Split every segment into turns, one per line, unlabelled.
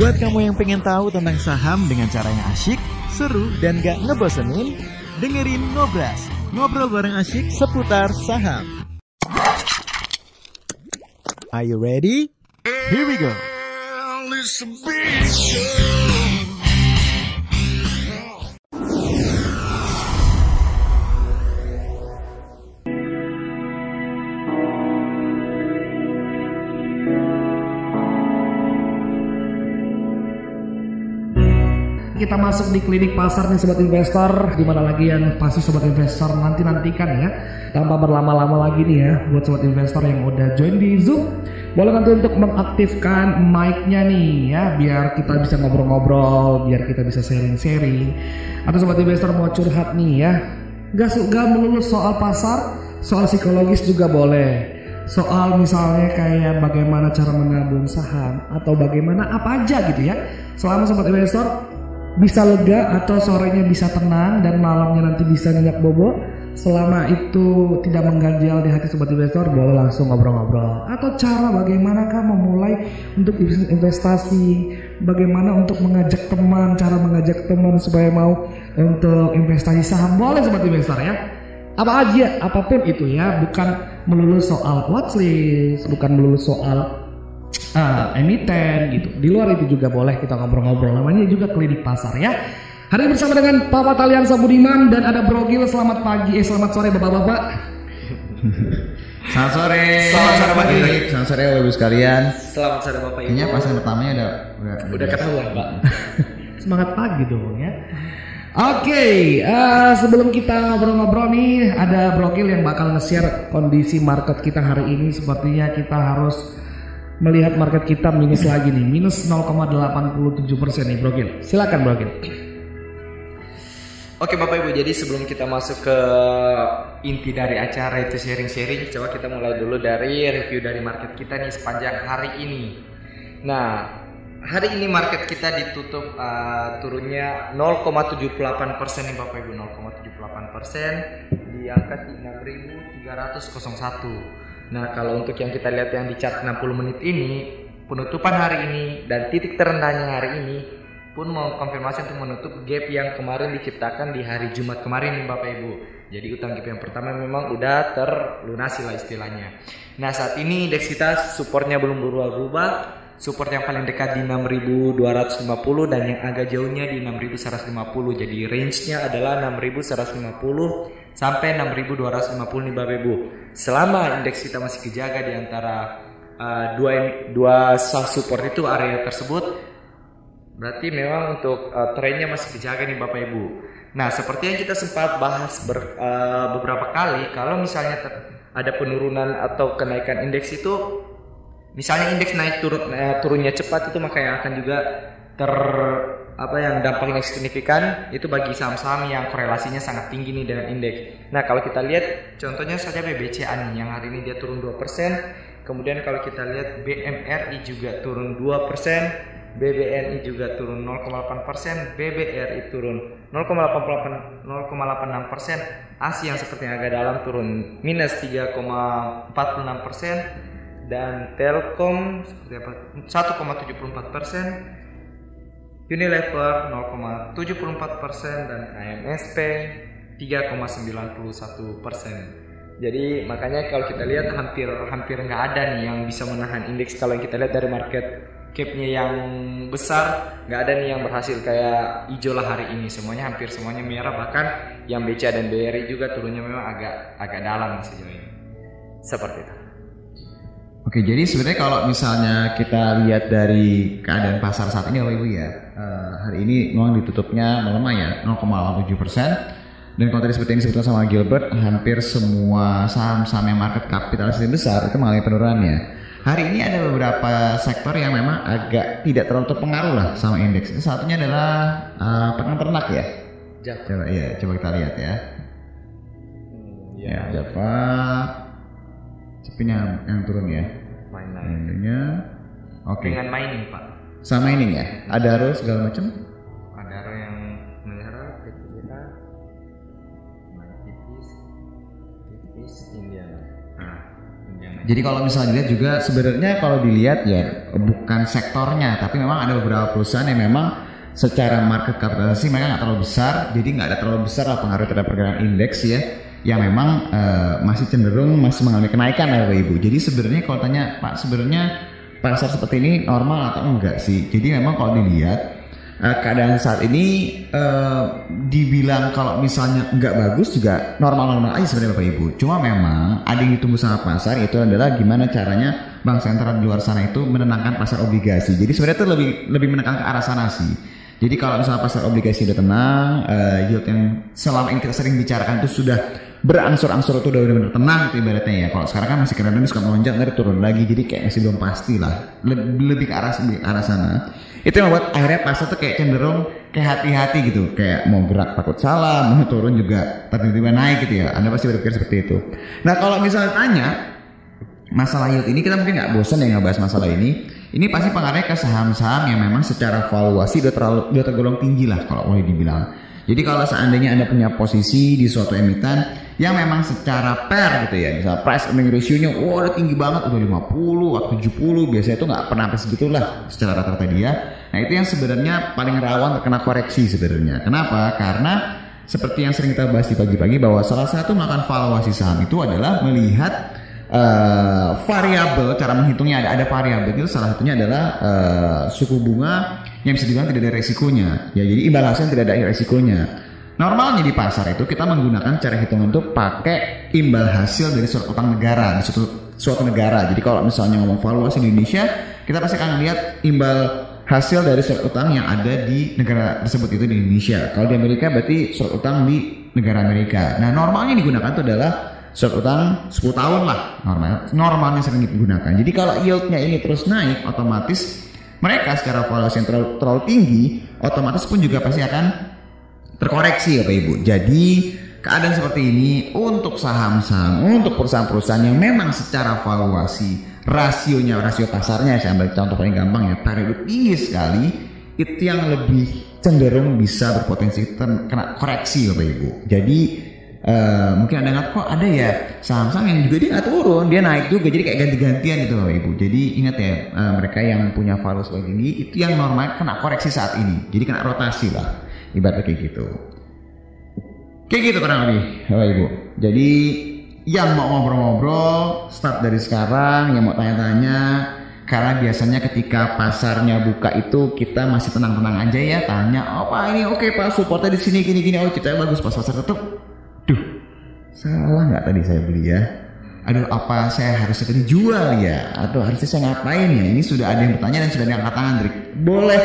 Buat kamu yang pengen tahu tentang saham dengan cara yang asyik, seru, dan gak ngebosenin, dengerin Ngobras, ngobrol bareng asyik seputar saham. Are you ready? Here we go.
Kita masuk di klinik pasar nih sobat investor. Di mana lagi yang pasti sobat investor nanti nantikan ya. Tanpa berlama-lama lagi nih ya buat sobat investor yang udah join di zoom boleh nanti untuk mengaktifkan mic-nya nih ya biar kita bisa ngobrol-ngobrol biar kita bisa sharing-sharing. Atau sobat investor mau curhat nih ya gak, gak melulu soal pasar soal psikologis juga boleh. Soal misalnya kayak bagaimana cara menabung saham atau bagaimana apa aja gitu ya. Selama sobat investor bisa lega atau sorenya bisa tenang dan malamnya nanti bisa nyenyak bobo selama itu tidak mengganjal di hati sobat investor boleh langsung ngobrol-ngobrol. Atau cara bagaimana kah memulai untuk investasi? Bagaimana untuk mengajak teman cara mengajak teman supaya mau untuk investasi saham? Boleh sobat investor ya. Apa aja apa pun itu ya. Bukan melulu soal watchlist bukan melulu soal uh, emiten gitu. Di luar itu juga boleh kita ngobrol-ngobrol. Namanya juga klinik pasar ya. Hari ini bersama dengan Papa Talian Sabudiman dan ada Brogil. Selamat pagi, eh selamat sore bapak-bapak.
Selamat sore.
Selamat sore Pak Giri.
Selamat sore Ibu sekalian.
Selamat sore Bapak Ibu.
Kayaknya pasang pertamanya udah udah,
Udah ketahuan Pak.
Semangat pagi dong ya. Oke, uh, sebelum kita ngobrol-ngobrol nih, ada Brogil yang bakal nge-share kondisi market kita hari ini. Sepertinya kita harus melihat market kita minus lagi nih, minus 0,87 persen nih Brogil. Silakan Brogil.
Oke Bapak Ibu, jadi sebelum kita masuk ke inti dari acara itu sharing-sharing, coba kita mulai dulu dari review dari market kita nih sepanjang hari ini. Nah, hari ini market kita ditutup uh, turunnya 0,78 persen nih Bapak Ibu, 0,78 persen di angka 6.301. Nah, kalau untuk yang kita lihat yang di chart 60 menit ini, penutupan hari ini dan titik terendahnya hari ini pun mau konfirmasi untuk menutup gap yang kemarin diciptakan di hari Jumat kemarin nih Bapak Ibu. Jadi utang gap yang pertama memang udah terlunasi lah istilahnya. Nah, saat ini indeks kita supportnya belum berubah-ubah. Support yang paling dekat di 6250 dan yang agak jauhnya di 6150. Jadi range-nya adalah 6150 sampai 6250 nih Bapak Ibu. Selama indeks kita masih kejaga di antara uh, dua dua support itu area tersebut berarti memang untuk uh, trennya masih kejaga nih Bapak Ibu. Nah, seperti yang kita sempat bahas ber, uh, beberapa kali kalau misalnya ada penurunan atau kenaikan indeks itu misalnya indeks naik turun uh, turunnya cepat itu maka yang akan juga ter apa yang dampaknya signifikan itu bagi saham-saham yang korelasinya sangat tinggi nih dengan indeks. Nah, kalau kita lihat contohnya saja BBCA nih yang hari ini dia turun 2%, kemudian kalau kita lihat BMRI juga turun 2%, BBNI juga turun 0,8 persen, BBRI turun 0,88 0,86 persen, ASI yang seperti yang agak dalam turun minus 3,46 persen, dan Telkom seperti apa 1,74 persen, Unilever 0,74 persen dan AMSP 3,91 persen. Jadi makanya kalau kita lihat hampir hampir nggak ada nih yang bisa menahan indeks. Kalau kita lihat dari market capnya yang besar nggak ada nih yang berhasil. Kayak hijau lah hari ini. Semuanya hampir semuanya merah. Bahkan yang BCA dan BRI juga turunnya memang agak agak dalam sejauh ini. Seperti itu.
Oke, jadi sebenarnya kalau misalnya kita lihat dari keadaan pasar saat ini, Bapak Ibu ya, uh, hari ini memang ditutupnya melemah ya, 0,87 persen. Dan kalau tadi seperti yang disebutkan sama Gilbert, hampir semua saham-saham yang market kapitalisasi besar itu mengalami penurunannya. Hari ini ada beberapa sektor yang memang agak tidak terlalu terpengaruh lah sama indeks. Satunya adalah uh, ternak ya.
Java.
Coba ya, coba kita lihat ya. Ya, Java. Cepetnya yang turun ya.
Main
Ininya. Oke.
Dengan mining Pak.
Sama ini ya. Ada harus segala macam.
Ada yang melihara kita main tipis tipis Indiana. Nah, Indiana
Jadi kalau misalnya dilihat juga sebenarnya kalau dilihat ya bukan sektornya, tapi memang ada beberapa perusahaan yang memang secara market kapitalisasi mereka nggak terlalu besar, jadi nggak ada terlalu besar lah pengaruh terhadap pergerakan indeks ya, yang memang eh, masih cenderung masih mengalami kenaikan ya Bapak Ibu. Jadi sebenarnya kalau tanya Pak sebenarnya pasar seperti ini normal atau enggak sih? Jadi memang kalau dilihat eh, keadaan saat ini eh, dibilang kalau misalnya nggak bagus juga normal-normal aja sebenarnya Bapak Ibu. Cuma memang ada yang ditunggu sama pasar itu adalah gimana caranya bank sentral di luar sana itu menenangkan pasar obligasi. Jadi sebenarnya itu lebih lebih menekan ke arah sana sih. Jadi kalau misalnya pasar obligasi udah tenang, eh, yield yang selama ini kita sering bicarakan itu sudah berangsur-angsur itu udah benar-benar tenang itu ibaratnya ya. Kalau sekarang kan masih kadang-kadang suka melonjak dari turun lagi, jadi kayak masih belum pasti lah. Lebih, lebih ke arah lebih ke arah sana. Itu yang membuat akhirnya pasar tuh kayak cenderung kayak hati-hati gitu, kayak mau gerak takut salah, mau turun juga tiba-tiba naik gitu ya. Anda pasti berpikir seperti itu. Nah kalau misalnya tanya masalah yield ini kita mungkin nggak bosan ya ngebahas masalah ini. Ini pasti pengaruhnya ke saham-saham yang memang secara valuasi udah terlalu udah tergolong tinggi lah kalau boleh dibilang. Jadi kalau seandainya anda punya posisi di suatu emiten yang memang secara per gitu ya, misalnya price earning ratio-nya, wah udah tinggi banget, udah 50 atau 70, biasanya itu nggak pernah sampai segitulah secara rata-rata dia. Nah itu yang sebenarnya paling rawan terkena koreksi sebenarnya. Kenapa? Karena seperti yang sering kita bahas di pagi-pagi bahwa salah satu melakukan valuasi saham itu adalah melihat eh, variabel cara menghitungnya ada ada variabel itu salah satunya adalah eh, suku bunga yang bisa dibilang tidak ada resikonya ya jadi imbal hasil tidak ada resikonya normalnya di pasar itu kita menggunakan cara hitungan itu pakai imbal hasil dari surat utang negara di suatu suatu negara. Jadi kalau misalnya ngomong valuasi Indonesia kita pasti akan lihat imbal hasil dari surat utang yang ada di negara tersebut itu di Indonesia. Kalau di Amerika berarti surat utang di negara Amerika. Nah normalnya digunakan itu adalah surat utang 10 tahun lah normal. Normalnya sering digunakan. Jadi kalau yieldnya ini terus naik, otomatis mereka secara valuasi yang terlalu, terlalu tinggi, otomatis pun juga pasti akan terkoreksi ya Pak Ibu. Jadi keadaan seperti ini untuk saham-saham, untuk perusahaan-perusahaan yang memang secara valuasi rasionya, rasio pasarnya saya ambil contoh paling gampang ya, tarik tinggi sekali, itu yang lebih cenderung bisa berpotensi kena koreksi Bapak Ibu. Jadi eh, mungkin ada nggak kok ada ya saham-saham yang juga dia nggak turun dia naik juga jadi kayak ganti-gantian gitu Bapak Ibu jadi ingat ya eh, mereka yang punya valuasi paling tinggi itu yang normal kena koreksi saat ini jadi kena rotasi lah ibaratnya kayak gitu. Kayak gitu kurang lebih. Bapak Ibu. Jadi yang mau ngobrol-ngobrol start dari sekarang yang mau tanya-tanya karena biasanya ketika pasarnya buka itu kita masih tenang-tenang aja ya tanya oh pak ini oke pak supportnya di sini gini gini. Oh ceritanya bagus pas pasar tutup. Duh salah nggak tadi saya beli ya? Aduh apa saya harusnya tadi jual ya? Atau harusnya saya ngapain ya? Ini sudah ada yang bertanya dan sudah ada yang angkat tangan Drik boleh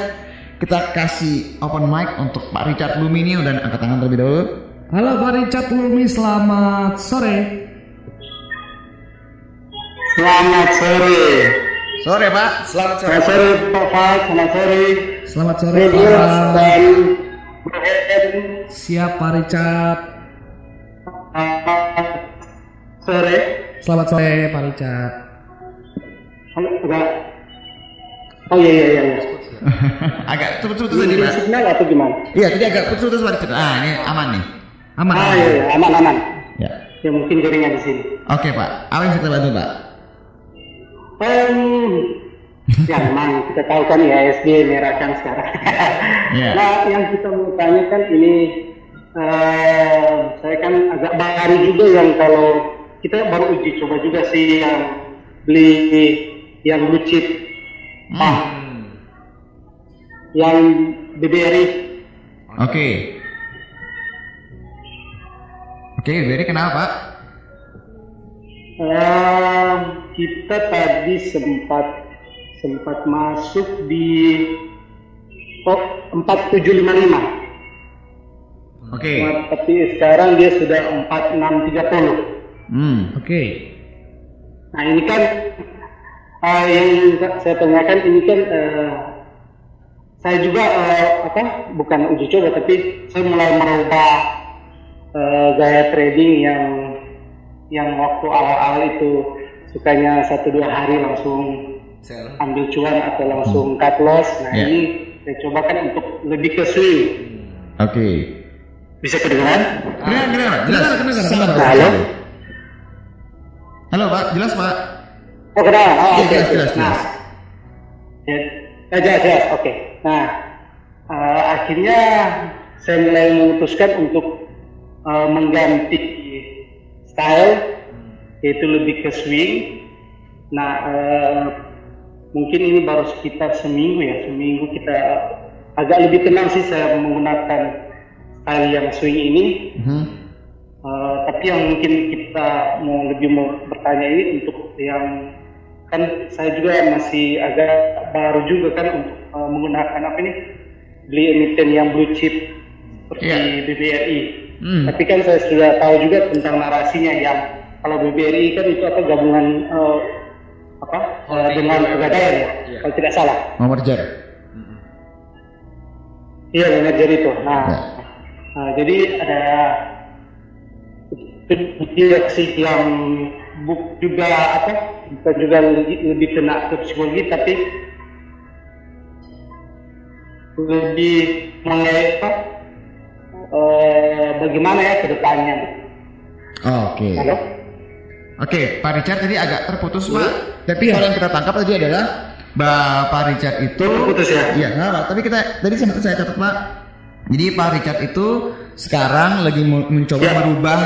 kita kasih open mic untuk Pak Richard Lumi ini udah angkat tangan terlebih dahulu
Halo Pak Richard Lumi, selamat sore.
Selamat sore.
sore Pak
Selamat sore.
Selamat sore Pak Fat, selamat sore.
Selamat sore Pak.
dan.
Siap Pak Richard.
Selamat sore.
Selamat sore Pak Richard.
Halo, enggak. Oh iya iya iya. iya.
agak putus-putus tadi Pak
signal atau gimana?
iya tadi agak putus-putus Pak Richard ah ini aman nih
Aman.
Ah
aman.
iya iya, aman aman.
ya
Ya mungkin jaringan di sini.
oke Pak apa yang kita bantu Pak
Em, ya memang kita tahu kan ya SB merah kan sekarang.
Iya.
Nah yang kita mau tanya kan ini eh, saya kan agak baru juga yang kalau kita baru uji coba juga sih yang beli yang blue chip ah, yang BBRI
Oke. Oke, Berry kenapa Pak?
Eh, kita tadi sempat sempat masuk di oh, 4755
Oke.
Nah, tapi sekarang dia sudah 4630.
Hmm.
Oke.
Nah ini kan eh, yang saya tanyakan ini kan eh, saya juga eh, apa bukan uji coba tapi saya mulai merubah eh, gaya trading yang yang waktu awal-awal itu sukanya satu dua hari langsung
Sel.
ambil cuan atau langsung cut loss. Nah
Ya.
ini saya coba kan untuk lebih ke swing.
Oke.
Bisa kedengaran?
Kedengar, kedengar, jelas.
Kedengar, kedengar, kedengar.
Halo?
Halo Pak, jelas Pak.
Oh kenalan. Oh, oke,
jelas,
oke.
jelas,
Nah,
jelas.
ya, jelas, jelas. Oke. Nah, eh, akhirnya saya mulai memutuskan untuk eh, mengganti style, yaitu lebih ke swing. Nah, eh, mungkin ini baru sekitar seminggu ya, seminggu kita agak lebih tenang sih saya menggunakan style yang swing ini.
Mhm.
Uh, tapi yang mungkin kita mau lebih mau bertanya ini untuk yang kan saya juga masih agak baru juga kan untuk uh, menggunakan apa ini beli emiten yang blue chip seperti
Iya.
BBRI.
Hmm.
Tapi kan saya sudah tahu juga tentang narasinya yang kalau BBRI kan itu apa gabungan uh, apa uh, dengan pegadaian ya,
Iya.
kalau tidak salah.
Mau merger.
Iya manajer itu. Nah,
Ya.
nah, jadi ada direksi yang buk juga apa bukan juga lebih, lebih kena ke psikologi tapi lebih mengenai apa eh, bagaimana ya ke depannya.
Oke.
Halo?
Oke, Pak Richard tadi agak terputus, Pak. Tapi kalau yang kita tangkap tadi adalah Bapak Richard itu
Terputus ya?
Iya, nggak apa. Tapi kita tadi sempat saya catat, Pak. Jadi Pak Richard itu sekarang lagi mencoba
Ya.
merubah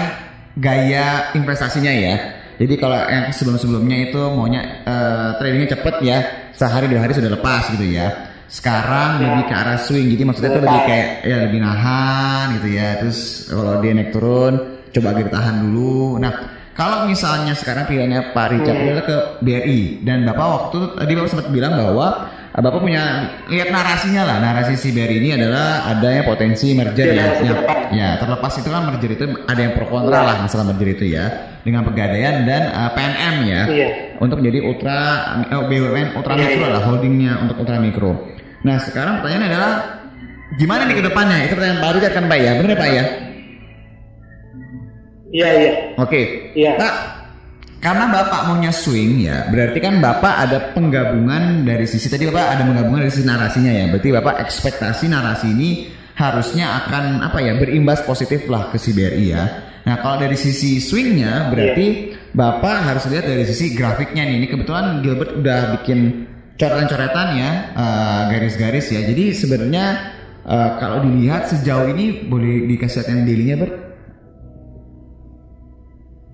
gaya investasinya ya. Jadi kalau yang sebelum-sebelumnya itu maunya eh, tradingnya cepet ya, sehari dua hari sudah lepas gitu ya. Sekarang
Ya.
lebih ke arah swing, jadi maksudnya itu lebih kayak ya lebih nahan gitu ya. Terus kalau dia naik turun, coba agak ditahan dulu. Nah, kalau misalnya sekarang pilihannya Pak Richard
Hmm.
adalah ke BRI dan Bapak waktu tadi Bapak sempat bilang bahwa Bapak punya lihat narasinya lah. Narasi si BRI ini adalah adanya potensi merger
Iya,
ya. Ya, ya, terlepas itu kan merger itu ada yang pro kontra lah masalah merger itu ya dengan pegadaian dan eh, PNM ya
Iya.
untuk menjadi ultra eh, BUMN ultra
Iya,
mikro
iya.
lah holdingnya untuk ultra mikro. Nah sekarang pertanyaannya adalah gimana nih ke depannya? Itu pertanyaan Richard kan Pak ya, benar ya Pak ya?
Iya iya
Oke.
iya.
Pak, karena Bapak maunya swing ya, berarti kan Bapak ada penggabungan dari sisi tadi Bapak ada penggabungan dari sisi narasinya ya. Berarti Bapak ekspektasi narasi ini harusnya akan apa ya berimbas positif lah ke si BRI ya. Nah kalau dari sisi swingnya berarti Bapak harus lihat dari sisi grafiknya nih. Ini kebetulan Gilbert udah bikin coretan-coretan ya, eh, garis-garis ya. Jadi sebenarnya eh, kalau dilihat sejauh ini boleh dikasih lihat yang daily-nya Bert?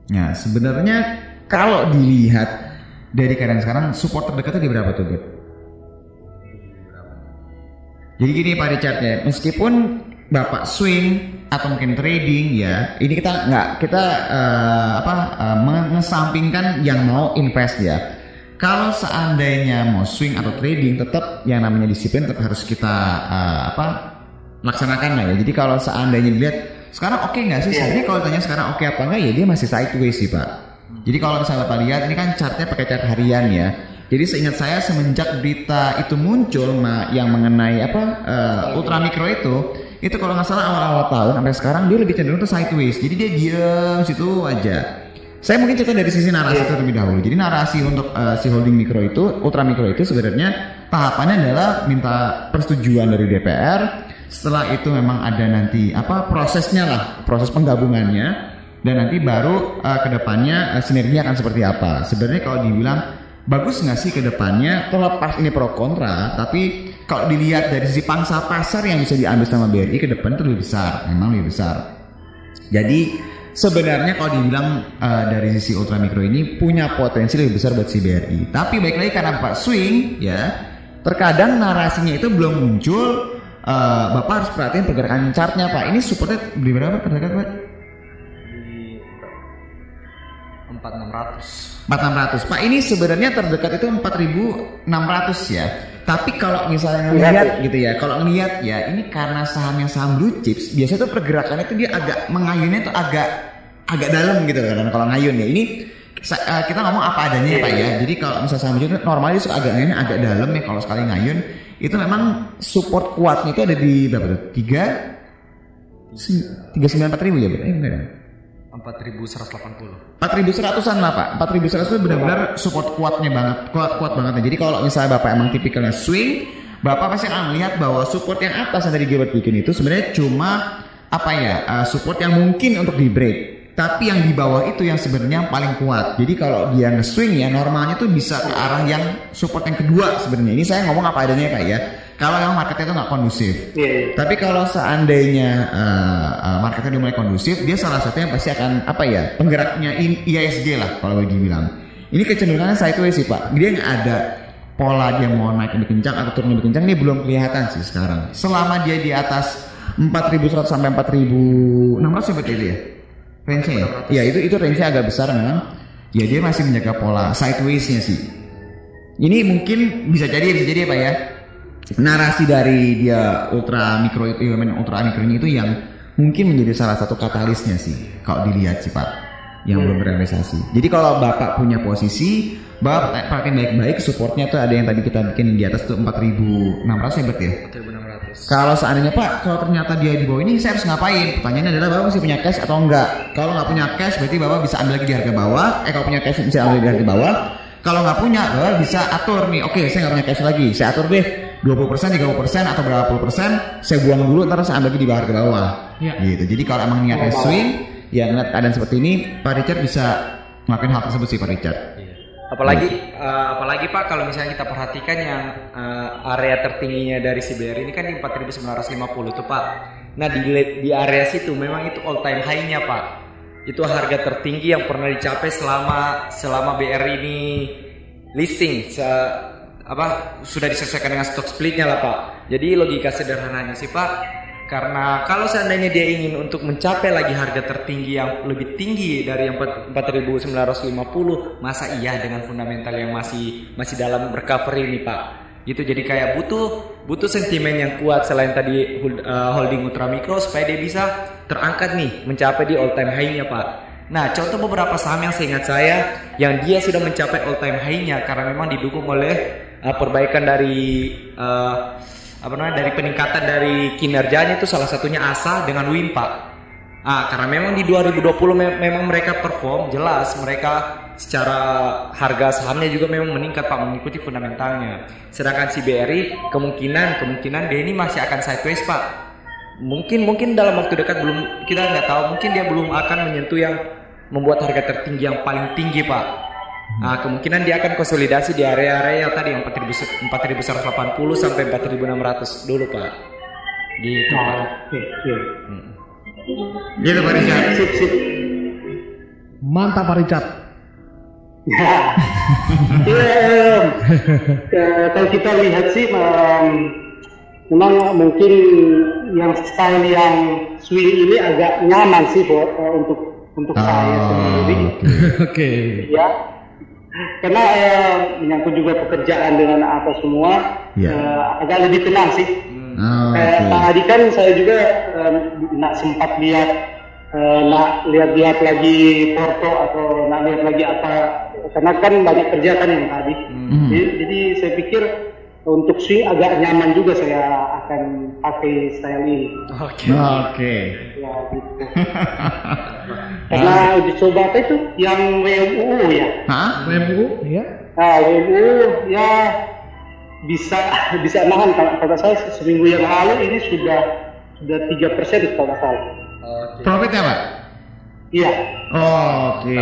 Ya, sebenarnya kalau dilihat dari keadaan sekarang support terdekatnya di berapa tuh, Beb? Jadi gini Pak Richard ya, meskipun Bapak swing atau mungkin trading ya, ini kita nggak kita eh, apa eh, mengesampingkan yang mau invest ya. Kalau seandainya mau swing atau trading, tetap yang namanya disiplin tetap harus kita eh, apa laksanakan lah ya. Jadi kalau seandainya dilihat sekarang oke nggak sih? Sebenarnya kalau tanya sekarang oke apa enggak ya dia masih sideways sih pak. Jadi kalau misalnya Bapak lihat ini kan chartnya pakai chart harian ya. Jadi seingat saya semenjak berita itu muncul ma- yang mengenai apa eh, ultra mikro itu, itu kalau nggak salah awal-awal tahun sampai sekarang dia lebih cenderung tuh sideways. Jadi dia diam situ aja. Saya mungkin cerita dari sisi narasi terlebih dahulu. Jadi narasi untuk eh, si holding mikro itu, ultra mikro itu sebenarnya tahapannya adalah minta persetujuan dari DPR. Setelah itu memang ada nanti apa prosesnya lah, proses penggabungannya dan nanti baru eh, ke depannya eh, sinerginya akan seperti apa. Sebenarnya kalau dibilang bagus nggak sih ke depannya terlepas ini pro kontra, tapi kalau dilihat dari sisi pangsa pasar yang bisa diambil sama BRI ke depan itu lebih besar, memang lebih besar. Jadi sebenarnya kalau dibilang eh, dari sisi ultra mikro ini punya potensi lebih besar buat si BRI. Tapi baik lagi karena Pak Swing ya, terkadang narasinya itu belum muncul. eh, Bapak harus perhatiin pergerakan chartnya Pak. Ini supportnya di berapa terdekat Pak?
4600
4600. Pak ini sebenarnya terdekat itu 4600 ya. Tapi kalau misalnya ngelihat gitu ya, kalau ngelihat ya ini karena sahamnya saham blue chips, biasanya tuh pergerakannya itu dia agak mengayunnya tuh agak agak dalam gitu kan kalau ngayun ya. Ini eh, kita ngomong apa adanya ya Pak ya. Jadi kalau misalnya saham blue chips normalnya suka agak ngayun agak dalam ya kalau sekali ngayun itu memang support kuatnya itu ada di berapa tuh? 3 394 ribu ya, Bro? Eh, enggak ya?
4180
4100-an lah Pak. 4100 itu benar-benar support kuatnya banget, kuat kuat banget. Jadi kalau misalnya Bapak emang tipikalnya swing, Bapak pasti akan melihat bahwa support yang atas yang tadi Gilbert bikin itu sebenarnya cuma apa ya? uh, support yang mungkin untuk di break. Tapi yang di bawah itu yang sebenarnya paling kuat. Jadi kalau dia nge-swing ya normalnya tuh bisa ke arah yang support yang kedua sebenarnya. Ini saya ngomong apa adanya Pak ya. Kalau yang marketnya itu nggak kondusif.
Iya, iya.
Tapi kalau seandainya uh, uh, marketnya udah mulai kondusif, dia salah satunya pasti akan apa ya penggeraknya in- IISG lah kalau boleh dibilang. Ini kecenderungannya sideways sih pak. Dia nggak ada pola dia mau naik lebih kencang atau turun lebih kencang. Ini belum kelihatan sih sekarang. Selama dia di atas 4.100 sampai 4.600 seperti itu ya. Range-nya ya? Iya itu itu range-nya agak besar memang. Ya dia masih menjaga pola sideways-nya sih. Ini mungkin bisa jadi bisa jadi ya pak ya narasi dari dia ultra mikro itu ya, ultra mikro ini itu yang mungkin menjadi salah satu katalisnya sih kalau dilihat sih pak yang belum berealisasi. Jadi kalau bapak punya posisi, bapak pakai baik-baik supportnya tuh ada yang tadi kita bikin di atas tuh 4.600 ya berarti ya.
1600.
Kalau seandainya pak, kalau ternyata dia di bawah ini, saya harus ngapain? Pertanyaannya adalah bapak masih punya cash atau enggak? Kalau nggak punya cash, berarti bapak bisa ambil lagi di harga bawah. Eh kalau punya cash bisa ambil di harga bawah. Kalau nggak punya, bapak bisa atur nih. Oke, saya nggak punya cash lagi, saya atur deh 20%, 30% atau berapa puluh persen, saya buang dulu, ntar saya ambil lagi di harga bawah.
Iya.
Gitu. Jadi kalau emang niatnya swing, ya ngeliat keadaan seperti ini, Pak Richard bisa ngelakuin hal tersebut sih Pak Richard.
Apalagi eh, apalagi Pak kalau misalnya kita perhatikan yang eh, area tertingginya dari CBR ini kan di 4950 tuh Pak. Nah di di area situ memang itu all time high-nya Pak. Itu harga tertinggi yang pernah dicapai selama selama BR ini listing se- apa sudah diselesaikan dengan stock splitnya lah Pak. Jadi logika sederhananya sih Pak, karena kalau seandainya dia ingin untuk mencapai lagi harga tertinggi yang lebih tinggi dari yang 4950, masa iya dengan fundamental yang masih masih dalam recovery ini Pak. Gitu jadi kayak butuh butuh sentimen yang kuat selain tadi uh, holding ultra mikro supaya dia bisa terangkat nih mencapai di all time high-nya Pak. Nah, contoh beberapa saham yang seingat saya yang dia sudah mencapai all time high-nya karena memang didukung oleh uh, perbaikan dari uh, apa namanya dari peningkatan dari kinerjanya itu salah satunya ASA dengan WIM Pak. Ah, karena memang di 2020 me- memang mereka perform jelas mereka secara harga sahamnya juga memang meningkat Pak mengikuti fundamentalnya. Sedangkan si BRI kemungkinan kemungkinan dia ini masih akan sideways Pak. Mungkin mungkin dalam waktu dekat belum kita nggak tahu mungkin dia belum akan menyentuh yang membuat harga tertinggi yang paling tinggi Pak. Nah, kemungkinan dia akan konsolidasi di area-area yang tadi yang 4180 sampai 4600 dulu Pak. Gitu Pak.
Oke, oke.
Gitu Pak Richard.
Sip, sip.
Mantap Pak Richard.
Ya, Ya, eh, kalau kita lihat sih, em, memang mungkin yang style yang swing ini agak nyaman sih buat untuk untuk saya
Oh,
sendiri.
oke.
Oke.
Ya, karena eh, menyangkut juga pekerjaan dengan apa semua,
Ya.
eh, agak lebih tenang sih.
Oh,
Kayak
oke.
Pak Adi kan saya juga em, nak sempat lihat eh, nak lihat-lihat lagi Porto atau nak lihat lagi apa karena kan banyak kerja kan yang tadi.
Hmm.
Jadi, jadi saya pikir untuk swing agak nyaman juga saya akan pakai style ini.
Oke.
Oke.
Ya, gitu. Karena uji coba apa itu yang WMU ya.
Hah?
WMU ya.
Nah, WMU ya bisa bisa nahan kalau kata saya seminggu yang lalu ini sudah sudah tiga persen kalau nggak salah.
Oke.
Profitnya Pak?
Iya.
Oke.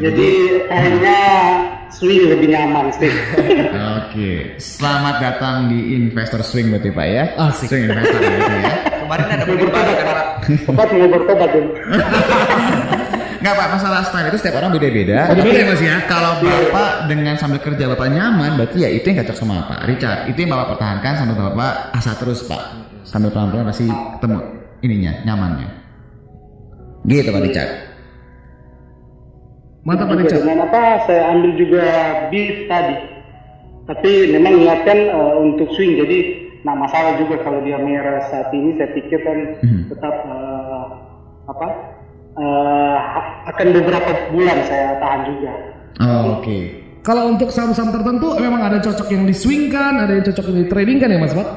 Jadi kayaknya swing lebih nyaman sih.
Oke. Selamat datang di Investor Swing berarti Pak ya.
Asik.
Swing Investor berarti ya.
Kemarin ada perubahan kan Pak?
Mau bertobat dulu.
Enggak Pak, masalah style itu setiap orang beda-beda.
Beda-beda
Tapi
ya, Mas, ya?
Kalau Bapak dengan sambil kerja Bapak nyaman, berarti ya itu yang cocok sama Pak Richard. Itu yang Bapak pertahankan sambil Bapak asa terus Pak. Sambil pelan-pelan pasti ketemu ininya, nyamannya. Gitu Pak Richard.
Mantap Pak Richard.
Dengan apa saya ambil juga beat tadi. Tapi memang niatkan eh, untuk swing jadi nah masalah juga kalau dia merah saat ini saya pikir kan
Hmm.
tetap eh, apa eh, akan beberapa bulan saya tahan juga.
Oh, Oke.
Kalau untuk saham-saham tertentu memang ada cocok yang di swing kan, ada yang cocok yang di trading kan ya Mas Pak?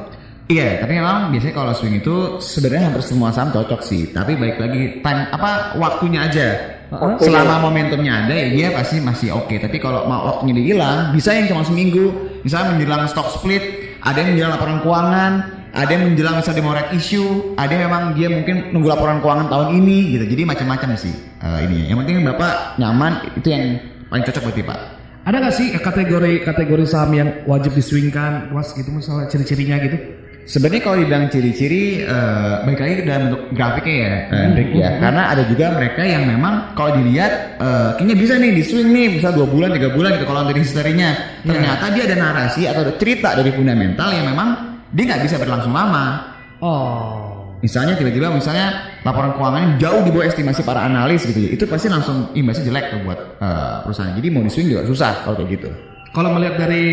Iya, tapi memang biasanya kalau swing itu sebenarnya hampir semua saham cocok sih. Tapi baik lagi time apa waktunya aja.
Heeh.
Selama momentumnya ada ya dia pasti masih oke. Tapi kalau mau waktunya dihilang, bisa yang cuma seminggu. Misalnya menjelang stock split, ada yang menjelang laporan keuangan, Ada yang menjelang misalnya mau issue, ada yang memang dia mungkin nunggu laporan keuangan tahun ini gitu. Jadi macam-macam sih eh, ininya. Yang penting Bapak nyaman itu yang paling cocok buat Bapak.
Ada nggak sih kategori kategori saham yang wajib diswingkan, was gitu misalnya ciri-cirinya gitu?
Sebenarnya kalau dibilang ciri-ciri eh baik lagi dalam bentuk grafiknya ya, eh, Rick, ya. Karena ada juga mereka yang memang kalau dilihat eh, kayaknya bisa nih di swing nih, bisa dua bulan, tiga bulan gitu kalau dari historinya. Ternyata dia ada narasi atau ada cerita dari fundamental yang memang dia nggak bisa berlangsung lama.
Oh.
Misalnya tiba-tiba misalnya laporan keuangannya jauh di bawah estimasi para analis gitu ya. Itu pasti langsung imbasnya jelek tuh buat eh, perusahaan. Jadi mau di swing juga susah kalau kayak gitu.
Kalau melihat dari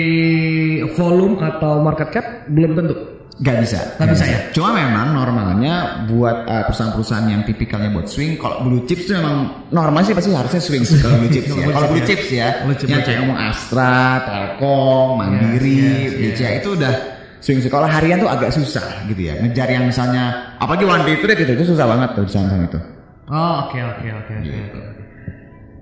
volume atau market cap belum tentu.
Gak bisa.
Nggak bisa ya?
Cuma memang normalnya buat uh, perusahaan-perusahaan yang tipikalnya buat swing, kalau blue chips itu memang normal sih pasti harusnya swing sih kalau blue chips ya. Kalau blue chips ya,
Blue chip,
yang kayak ngomong Astra, Telkom, Mandiri,
Yes, yes,
BCA itu udah swing sih. Kalau harian tuh agak susah gitu ya. Ngejar yang misalnya, apalagi one day trade gitu, itu susah banget tuh di saham itu.
Oh, oke oke oke oke. oke.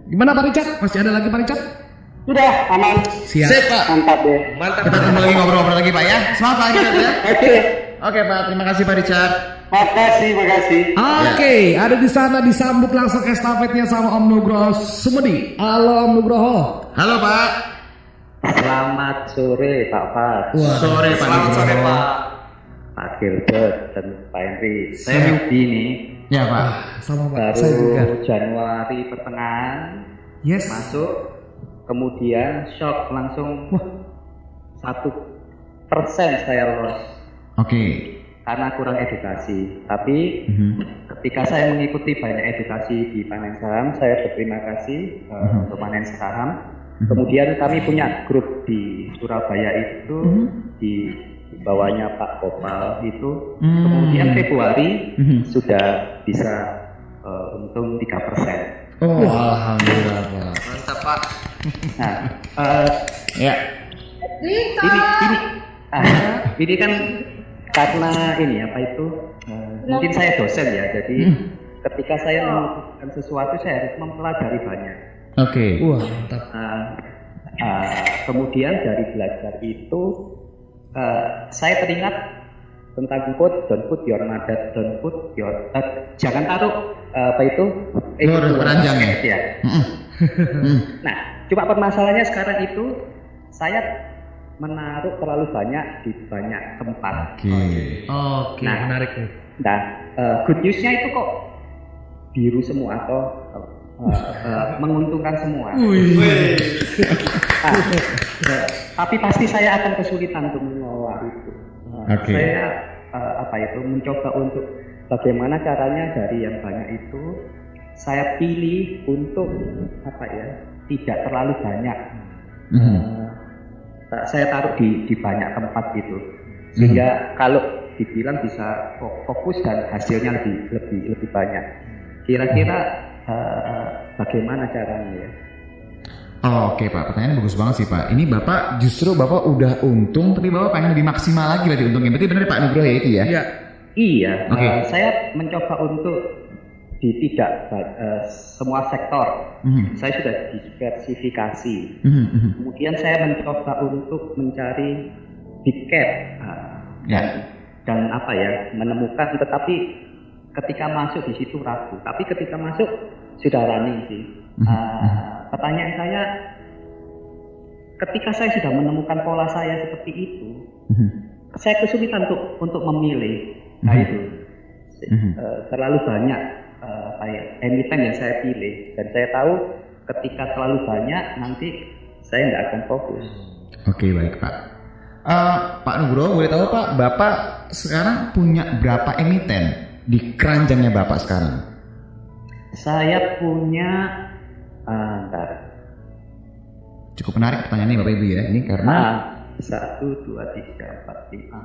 Gimana Pak Richard? Masih ada lagi Pak Richard?
Sudah aman.
Siap.
Sip Pak.
Mantap deh.
Mantap.
Kita ketemu lagi ngobrol-ngobrol lagi Pak ya. Semangat Pak Richard ya.
Oke.
Oke Pak, terima kasih Pak Richard.
Makasih, makasih.
Oke, ada di sana disambut langsung estafetnya sama Om Nugroho Sumedi. Halo Om Nugroho.
Halo Pak.
Selamat sore Pak Fat,
Sore Pak.
Selamat sore. Pak.
Pak Gilbert dan Pak Henry. Saya newbie nih,
Ya Pak.
Sama Pak, saya juga.
baru Januari pertengahan
Yes.
masuk, kemudian shock langsung satu persen saya lolos
Oke.
karena kurang edukasi. Tapi
Mhm.
ketika saya mengikuti banyak edukasi di panen saham, saya berterima kasih uh,
Mhm.
untuk panen saham. Kemudian kami punya grup di Surabaya itu
Mhm.
di bawahnya Pak Kopal itu.
Hmm.
Kemudian Februari
Mhm.
sudah bisa uh, untung 3 persen.
Oh, alhamdulillah Pak.
Mantap Pak.
Nah, uh,
Ya.
ini ini ah, ini kan karena ini apa itu uh, mungkin saya dosen ya, jadi ketika saya melakukan sesuatu saya harus mempelajari banyak.
Oke.
Wah, mantap.
Uh, uh, kemudian dari belajar itu uh, saya teringat tentang quote don't put your mother don't put your uh, jangan taruh uh, apa itu
Oh, ranjang ya?
ya. Nah, cuma permasalahannya sekarang itu saya menaruh terlalu banyak di banyak tempat.
Oke.
Oke,
Nah.
menarik nih.
Nah, uh, good newsnya itu kok biru semua atau uh, uh, menguntungkan semua. Ah, nah, tapi pasti saya akan kesulitan untuk mengelola itu.
Oke.
Saya uh, apa itu mencoba untuk bagaimana caranya dari yang banyak itu saya pilih untuk apa ya tidak terlalu banyak.
Mhm.
Uh, saya taruh di di banyak tempat gitu sehingga kalau dibilang bisa fo- fokus dan hasilnya lebih lebih lebih banyak. Kira-kira uh, bagaimana caranya ya?
Oh, Oke Pak, pertanyaan bagus banget sih Pak. Ini Bapak justru Bapak udah untung, tapi Bapak pengen lebih maksimal lagi berarti untungnya. Berarti benar Pak Nugroho ya itu ya?
Iya.
Iya,
Oke.
uh, saya mencoba untuk di tidak uh, semua sektor.
Mhm.
Saya sudah diversifikasi.
Mhm, mhm.
Kemudian saya mencoba untuk mencari big cap uh,
Ya.
dan apa ya menemukan, tetapi ketika masuk di situ ragu. Tapi ketika masuk sudah running sih. Uh, pertanyaan saya, ketika saya sudah menemukan pola saya seperti itu,
Mhm.
saya kesulitan untuk untuk memilih. Nah
Mhm.
itu
Mhm.
Eh, terlalu banyak eh, apa ya, emiten yang saya pilih dan saya tahu ketika terlalu banyak nanti saya nggak akan fokus.
Oke baik Pak. Eh, Pak Nugroho boleh tahu Pak, Bapak sekarang punya berapa emiten di keranjangnya Bapak sekarang?
Saya punya eh, ntar,
Cukup menarik pertanyaannya Bapak Ibu ya. Ini karena
ah, satu dua tiga empat lima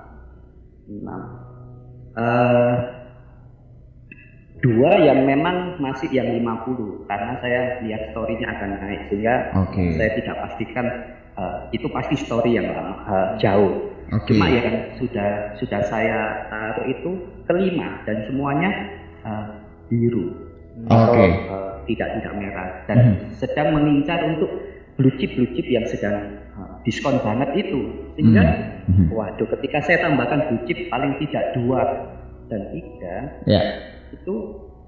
enam Eh, dua yang memang masih yang 50 karena saya lihat story-nya akan naik sehingga
Oke.
saya tidak pastikan eh, itu pasti story yang lama, eh, jauh.
Oke.
Cuma ya kan sudah sudah saya taruh itu kelima dan semuanya eh, biru atau
Oke.
Tidak tidak merah dan
Hmm.
sedang mengincar untuk blue chip blue chip yang sedang uh, diskon banget itu sehingga
Hmm.
waduh ketika saya tambahkan bucip paling tidak dua dan tiga
Ya.
itu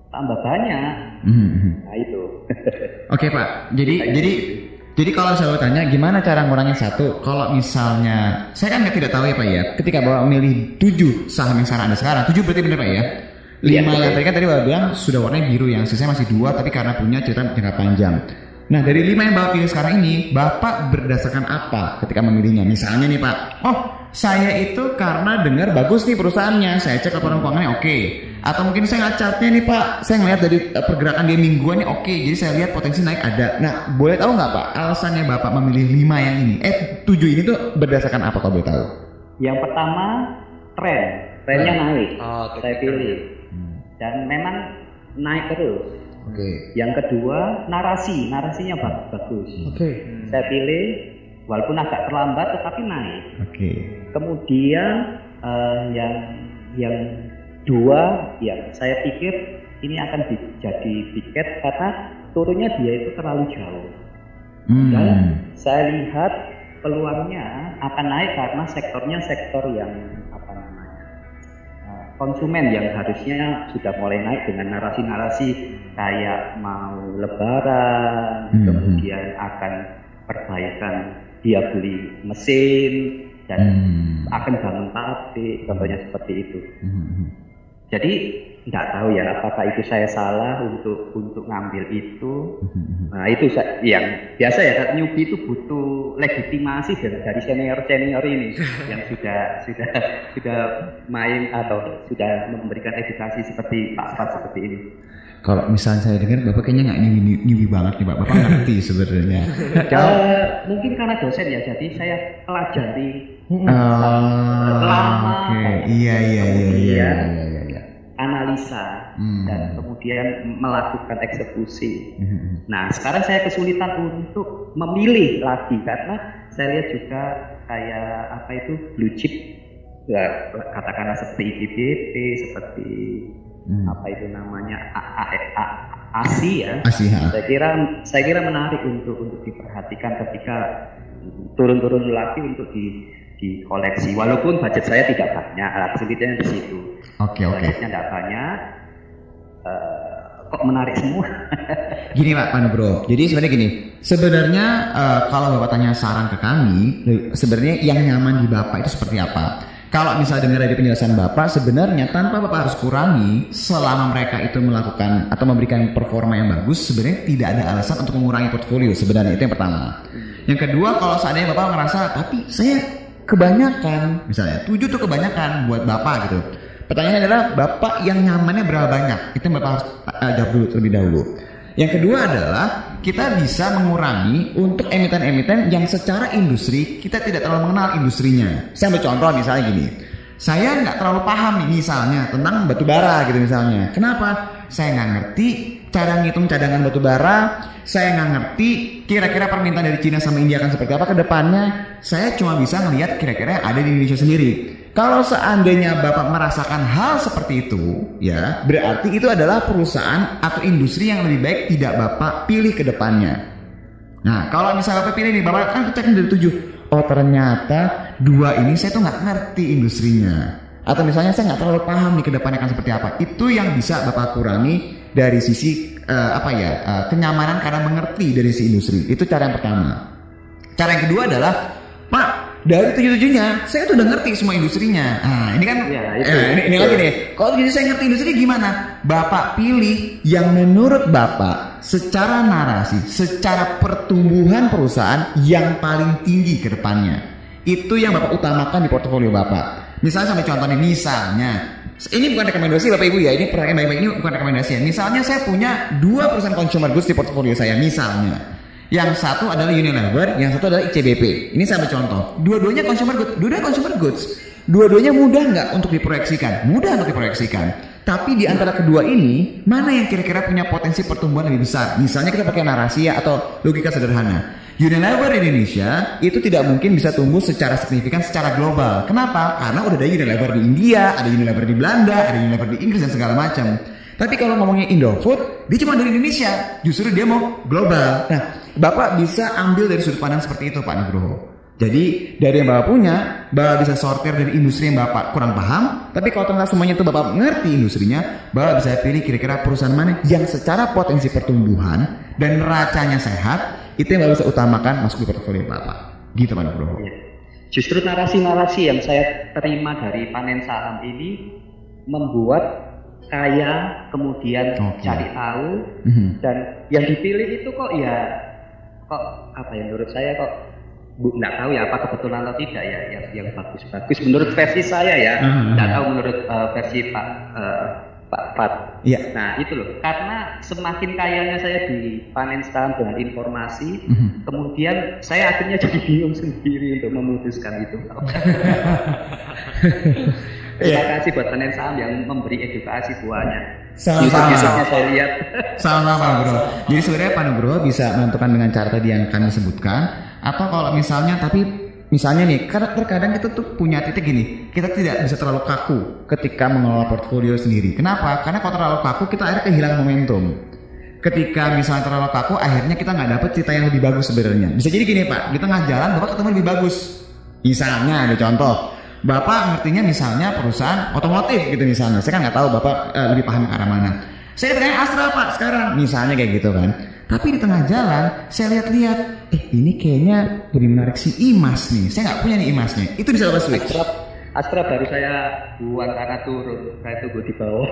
tambah banyak
Mhm, mhm.
nah itu
Oke Pak, jadi jadi jadi kalau saya mau tanya gimana cara ngurangin satu? Kalau misalnya saya kan tidak tahu ya Pak ya. Ketika bapak memilih tujuh saham yang sekarang ada sekarang, tujuh berarti benar Pak ya? Lima yang tadi kan tadi bapak bilang sudah warnanya biru, yang sisanya masih dua tapi karena punya cerita jangka panjang. Nah dari lima yang bapak pilih sekarang ini, bapak berdasarkan apa ketika memilihnya? Misalnya nih Pak, oh saya itu karena dengar bagus nih perusahaannya, saya cek laporan keuangannya oke. Atau mungkin saya ngeliat chartnya nih Pak, saya ngeliat dari eh, pergerakan dia mingguan nih oke, jadi saya lihat potensi naik ada. Nah boleh tahu nggak Pak, alasannya bapak memilih lima yang ini? Eh tujuh ini tuh berdasarkan apa kalau boleh tahu?
yang pertama tren trennya naik
Oh,
saya pilih dan memang naik terus
Oke.
yang kedua narasi narasinya ba- bagus
Oke.
saya pilih walaupun agak terlambat tetapi naik
Oke.
kemudian eh, yang yang dua ya saya pikir ini akan di- jadi tiket karena turunnya dia itu terlalu jauh
Hmm.
dan saya lihat peluangnya akan naik karena sektornya sektor yang konsumen yang harusnya sudah mulai naik dengan narasi-narasi kayak mau lebaran
Hmm.
kemudian akan perbaikan dia beli mesin dan
Hmm.
akan bangun pabrik contohnya seperti itu
Hmm.
jadi nggak tahu ya apakah itu saya salah untuk untuk ngambil itu
Hmm.
Nah itu yang biasa ya newbie itu butuh legitimasi dari, dari senior senior ini yang sudah sudah sudah main atau sudah memberikan edukasi seperti Pak Fat seperti ini.
Kalau misalnya saya dengar bapak kayaknya nggak newbie, newbie banget nih pak, bapak ngerti sebenarnya.
Eh, mungkin karena dosen ya, jadi saya pelajari
Oh,
Lama.
oke. Iya iya iya iya iya iya. iya.
Analisa
Hmm.
dan kemudian melakukan eksekusi.
Hmm.
Nah sekarang saya kesulitan untuk memilih lagi karena saya lihat juga kayak apa itu blue chip ya katakanlah seperti IPBP seperti
Hmm.
apa itu namanya A- A- A- ASI ya
Asih ha.
saya kira saya kira menarik untuk untuk diperhatikan ketika turun-turun lagi untuk di dikoleksi walaupun budget saya tidak banyak lah kesulitannya di situ
Oke oke.
budgetnya tidak banyak eh, kok menarik semua
Gini Pak Panubro, jadi sebenarnya gini, sebenarnya eh, kalau Bapak tanya saran ke kami, sebenarnya yang nyaman di Bapak itu seperti apa? Kalau misalnya dengar dari penjelasan Bapak, sebenarnya tanpa Bapak harus kurangi, selama mereka itu melakukan atau memberikan performa yang bagus, sebenarnya tidak ada alasan untuk mengurangi portfolio sebenarnya itu yang pertama. Yang kedua, kalau seandainya Bapak ngerasa, tapi saya kebanyakan, misalnya tujuh tuh kebanyakan buat Bapak gitu. Pertanyaannya adalah Bapak yang nyamannya berapa banyak? Itu Bapak harus uh, jawab dulu terlebih dahulu. Yang kedua adalah kita bisa mengurangi untuk emiten-emiten yang secara industri kita tidak terlalu mengenal industrinya. Saya ambil contoh misalnya gini. Saya nggak terlalu paham nih misalnya tentang batu bara gitu misalnya. Kenapa? Saya nggak ngerti cara ngitung cadangan batu bara. Saya nggak ngerti kira-kira permintaan dari Cina sama India akan seperti apa ke depannya. Saya cuma bisa ngelihat kira-kira ada di Indonesia sendiri. Kalau seandainya Bapak merasakan hal seperti itu, ya, berarti itu adalah perusahaan atau industri yang lebih baik tidak Bapak pilih ke depannya. Nah, kalau misalnya Bapak pilih nih, Bapak kan cek dari tujuh. Oh ternyata dua ini saya tuh nggak ngerti industrinya. Atau misalnya saya nggak terlalu paham nih ke depannya akan seperti apa. Itu yang bisa Bapak kurangi dari sisi eh, apa ya eh, kenyamanan karena mengerti dari si industri. Itu cara yang pertama. Cara yang kedua adalah Pak dari tujuh-tujuhnya saya tuh udah ngerti semua industrinya. Nah ini kan
Ya, itu.
eh, ini, ini lagi nih. Kalau jadi saya ngerti industri gimana? Bapak pilih yang menurut Bapak secara narasi, secara pertumbuhan perusahaan yang paling tinggi ke depannya. Itu yang Bapak utamakan di portofolio Bapak. Misalnya sampai contoh nih, misalnya ini bukan rekomendasi Bapak Ibu ya, ini baik-baik ini bukan rekomendasi ya. Misalnya saya punya dua perusahaan consumer goods di portofolio saya, misalnya. Yang satu adalah Unilever, yang satu adalah ICBP. Ini saya ambil contoh. Dua-duanya consumer goods, dua-duanya consumer goods. Dua-duanya mudah nggak untuk diproyeksikan? Mudah untuk diproyeksikan. Tapi di antara kedua ini, mana yang kira-kira punya potensi pertumbuhan lebih besar? Misalnya kita pakai narasi ya atau logika sederhana. Unilever Indonesia itu tidak mungkin bisa tumbuh secara signifikan secara global. Kenapa? Karena udah ada Unilever di India, ada Unilever di Belanda, ada Unilever di Inggris dan segala macam. Tapi kalau ngomongnya Indofood, dia cuma dari Indonesia. Justru dia mau global. Nah, Bapak bisa ambil dari sudut pandang seperti itu, Pak Nugroho. Jadi dari yang Bapak punya, Bapak bisa sortir dari industri yang Bapak kurang paham. Tapi kalau ternyata semuanya itu Bapak mengerti industrinya, Bapak bisa pilih kira-kira perusahaan mana yang secara potensi pertumbuhan dan neracanya sehat, itu yang Bapak bisa utamakan masuk di portfolio Bapak. Gitu Pak Nugroho.
Iya. Justru narasi-narasi yang saya terima dari panen saham ini membuat kaya, kemudian
Oke.
cari tahu,
Mhm.
dan yang dipilih itu kok ya kok apa ya menurut saya kok nggak tahu ya apa kebetulan atau tidak ya yang yang bagus-bagus menurut versi saya ya
Hmm.
nggak tahu menurut eh, versi Pak eh, Pak Fat.
Iya.
Nah itu loh karena semakin kayanya saya di panen saham dengan informasi,
Mhm.
kemudian saya akhirnya jadi bingung sendiri untuk memutuskan itu. Terima kasih buat panen saham yang memberi edukasi buahnya.
Sama-sama.
Saya lihat.
Sama-sama Nugroho. Jadi sebenarnya Pak Nugroho bisa menentukan dengan cara tadi yang kami sebutkan. Atau kalau misalnya tapi misalnya nih, karena terkadang kita tuh punya titik gini, kita tidak bisa terlalu kaku ketika mengelola portfolio sendiri. Kenapa? Karena kalau terlalu kaku kita akhirnya kehilangan momentum. Ketika misalnya terlalu kaku, akhirnya kita nggak dapet cerita yang lebih bagus sebenarnya. Bisa jadi gini Pak, di tengah jalan Bapak ketemu lebih bagus. Misalnya ada contoh, Bapak ngertinya misalnya perusahaan otomotif gitu misalnya. Saya kan nggak tahu Bapak eh, lebih paham ke arah mana. Saya pengen Astra Pak sekarang, misalnya kayak gitu kan. Tapi di tengah jalan saya lihat-lihat, eh ini kayaknya lebih menarik si Imas nih. Saya nggak punya nih Imasnya. Itu bisa Bapak switch.
Astra, Astra baru saya buang karena turun, saya tunggu di bawah.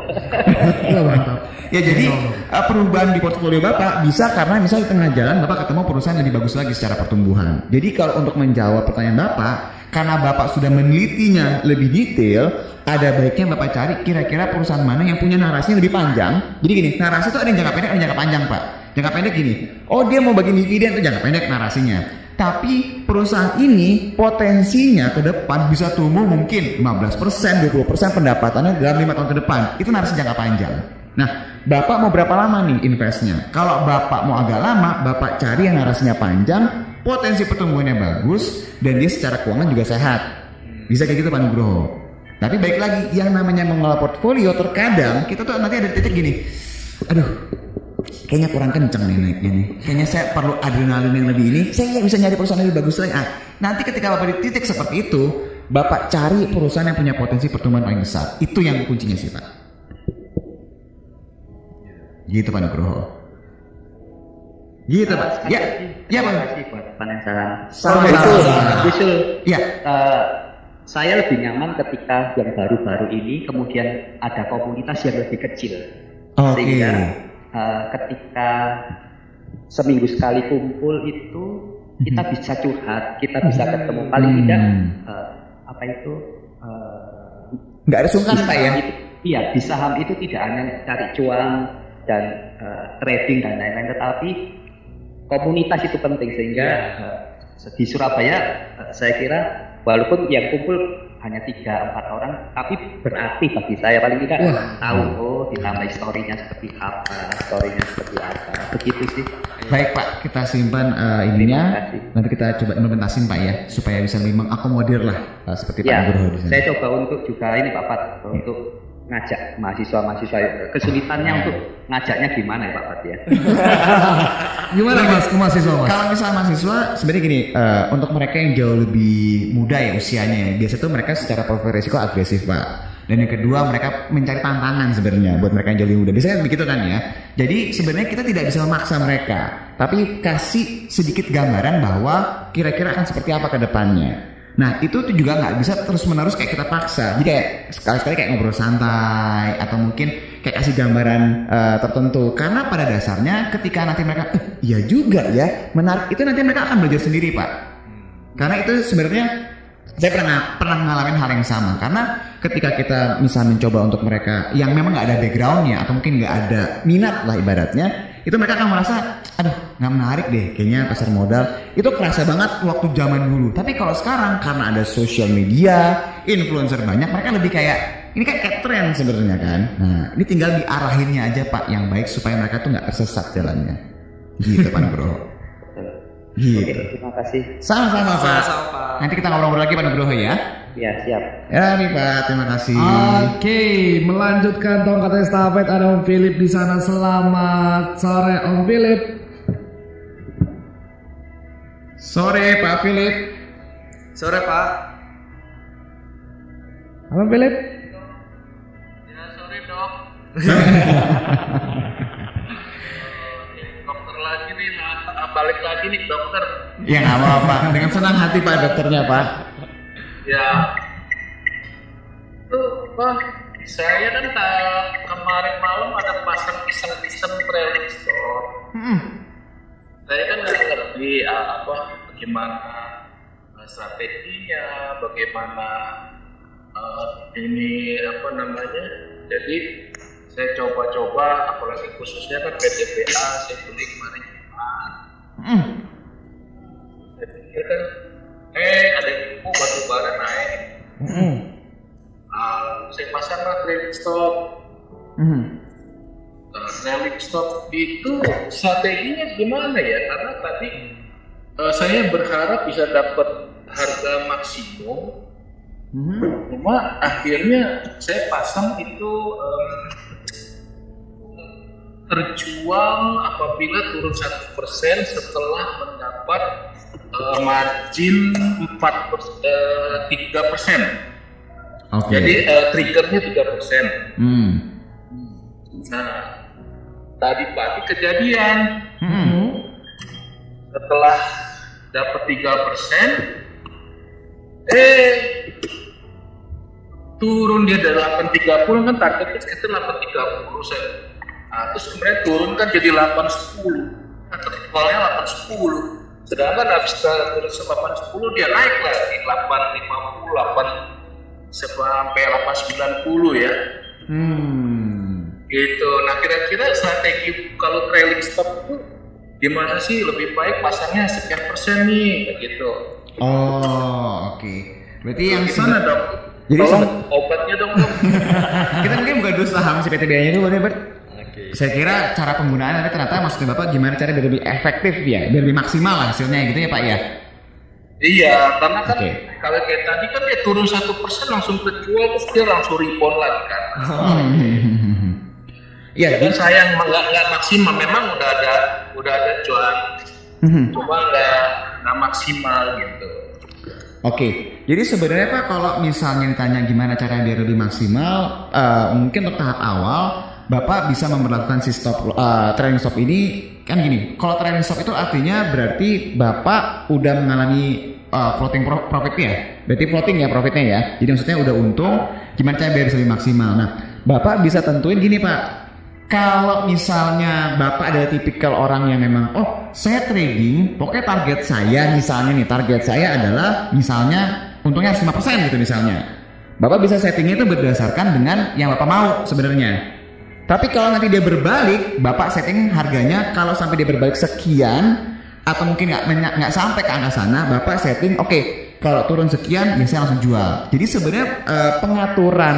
Ya jadi uh, perubahan di portfolio Bapak bisa karena misal di tengah jalan Bapak ketemu perusahaan yang lebih bagus lagi secara pertumbuhan. Jadi kalau untuk menjawab pertanyaan Bapak, karena Bapak sudah menelitinya lebih detail, ada baiknya Bapak cari kira-kira perusahaan mana yang punya narasinya lebih panjang. Jadi gini, narasi itu ada yang jangka pendek, ada yang jangka panjang Pak. Jangka pendek gini, oh dia mau bagi dividen itu jangka pendek narasinya. Tapi perusahaan ini potensinya ke depan bisa tumbuh mungkin 15%, 20% pendapatannya dalam lima tahun ke depan. Itu narasi jangka panjang. Nah, Bapak mau berapa lama nih investnya? Kalau Bapak mau agak lama, Bapak cari yang narasinya panjang, potensi pertumbuhannya bagus, dan dia secara keuangan juga sehat. Bisa kayak gitu Pak Nugroho. Tapi baik lagi, yang namanya mengelola portfolio terkadang kita tuh nanti ada titik gini. Aduh, kayaknya kurang kenceng nih naiknya nih. Kayaknya saya perlu adrenalin yang lebih ini. Saya bisa nyari perusahaan yang lebih bagus lagi. Ah, nanti ketika Bapak di titik seperti itu, Bapak cari perusahaan yang punya potensi pertumbuhan paling besar. Itu yang kuncinya sih Pak. Gitu Pak Nugroho. Gitu Pak. Ya, ya
Terima
Pak. Sama-sama.
itu, Usul,
Ya,
eh, saya lebih nyaman ketika yang baru-baru ini kemudian ada komunitas yang lebih kecil.
Oke.
Sehingga eh, ketika seminggu sekali kumpul itu kita bisa curhat, kita bisa ketemu. Paling
Hmm.
tidak eh, apa itu eh,
nggak ada sungkan Pak ya.
itu, iya di saham itu tidak hanya cari cuan dan eh, trading dan lain-lain, tetapi komunitas itu penting. Sehingga eh, di Surabaya eh, saya kira walaupun yang kumpul hanya tiga empat orang, tapi berarti bagi saya paling tidak tahu oh ditambah historinya seperti apa, historinya seperti apa, begitu sih.
Baik Pak, kita simpan eh, ininya. Nanti kita coba implementasin Pak ya, supaya bisa lebih mengakomodir lah eh, seperti Pak
Ya,
di sana.
saya coba untuk juga ini Pak Pat untuk ngajak mahasiswa-mahasiswa kesulitannya untuk ngajaknya gimana ya Pak Pat ya?
Gimana mas ke mahasiswa mas?
Kalau misalnya mahasiswa, sebenarnya gini, eh, untuk mereka yang jauh lebih muda ya usianya, ya, biasa tuh mereka secara profil resiko agresif pak. Dan yang kedua mereka mencari tantangan sebenarnya buat mereka yang jauh lebih muda. Biasanya kan begitu kan ya. Jadi sebenarnya kita tidak bisa memaksa mereka, tapi kasih sedikit gambaran bahwa kira-kira akan seperti apa ke depannya. Nah itu tuh juga nggak bisa terus menerus kayak kita paksa. Jadi kayak sekali-sekali kayak ngobrol santai atau mungkin kayak kasih gambaran eh, tertentu. Karena pada dasarnya ketika nanti mereka, eh, iya juga ya, menarik itu nanti mereka akan belajar sendiri pak. Karena itu sebenarnya saya pernah pernah ngalamin hal yang sama. Karena ketika kita misalnya mencoba untuk mereka yang memang nggak ada backgroundnya atau mungkin nggak ada minat lah ibaratnya, itu mereka akan merasa, aduh nggak menarik deh, kayaknya pasar modal itu kerasa banget waktu zaman dulu. Tapi kalau sekarang karena ada sosial media, influencer banyak, mereka lebih kayak ini kan kayak tren sebenarnya kan. Nah ini tinggal diarahinnya aja pak yang baik supaya mereka tuh nggak tersesat jalannya. Gitu Pak Nugroho.
Oke,
Gitu.
terima kasih.
Sama-sama Pak. Nanti kita ngobrol-ngobrol lagi Pak Nugroho ya.
Ya siap.
Ya nih Pak, terima kasih.
Oke, melanjutkan tongkat estafet ada Om Philip di sana. Selamat sore Om Philip.
Sore Pak Philip.
Sore Pak.
Halo Philip.
Ya sorry dok. dokter lagi nih, balik lagi nih dokter.
Ya nggak apa-apa. Dengan senang hati Pak dokternya Pak.
Ya. Tuh, Pak, saya kan kemarin malam ada pasang pisang-pisang trailing store. Saya kan nggak ngerti apa bagaimana ah, strateginya, bagaimana ah, ini apa namanya. Jadi saya coba-coba, apalagi khususnya kan PTPA saya beli kemarin Jumat. Saya pikir kan, eh ada info batu bara naik. Ah, saya pasang lah trailing stop. Nah, trailing stop itu strateginya gimana ya? Karena tadi eh, saya berharap bisa dapat harga maksimum. Cuma akhirnya saya pasang itu em, terjual apabila turun satu persen setelah mendapat eh, margin empat tiga persen.
Oke.
Jadi eh, triggernya tiga persen.
Hmm.
Nah, tadi pagi kejadian
Hmm.
setelah dapat tiga persen, eh turun dia dari 830 kan targetnya sekitar 830 saya. Nah, terus kemudian turun kan jadi 810. Nah, terjualnya 810. Sedangkan habis ke 810 dia naik lah di 850, 8 sampai 890 ya.
Hmm.
Gitu. Nah kira-kira strategi kalau trailing stop itu gimana sih lebih baik pasangnya sekian persen nih kayak gitu.
Oh, oke. Berarti yang sebe-
dok?
Jadi
Tolong obatnya dong dok.
kita mungkin bukan dulu saham si PTBA-nya itu boleh Bert? Saya kira cara penggunaan tapi ternyata maksudnya Bapak gimana cara biar lebih efektif ya, biar lebih maksimal hasilnya gitu ya Pak ya.
iya, karena kan
Oke.
kalau kayak tadi kan dia turun satu persen langsung terjual terus dia langsung rebound lagi kan.
Iya,
Dan sayang nggak nggak maksimal. Memang udah ada udah ada jualan, cuma nggak nggak maksimal gitu.
Oke, jadi sebenarnya Pak kalau misalnya ditanya gimana cara biar lebih maksimal, eh, mungkin untuk tahap awal Bapak bisa memperlakukan si stop eh, trailing stop ini kan gini. Kalau trailing stop itu artinya berarti Bapak udah mengalami eh, floating pro- profit ya. Berarti floating ya profitnya ya. Jadi maksudnya udah untung, gimana cara biar bisa lebih maksimal. Nah, Bapak bisa tentuin gini Pak. Kalau misalnya Bapak ada tipikal orang yang memang oh saya trading, pokoknya target saya misalnya nih target saya adalah misalnya untungnya harus 5% gitu misalnya. Bapak bisa settingnya itu berdasarkan dengan yang Bapak mau sebenarnya. Tapi kalau nanti dia berbalik, Bapak setting harganya kalau sampai dia berbalik sekian atau mungkin nggak nggak sampai ke angka sana, Bapak setting oke kalau turun sekian ya saya langsung jual. Jadi sebenarnya eh, pengaturan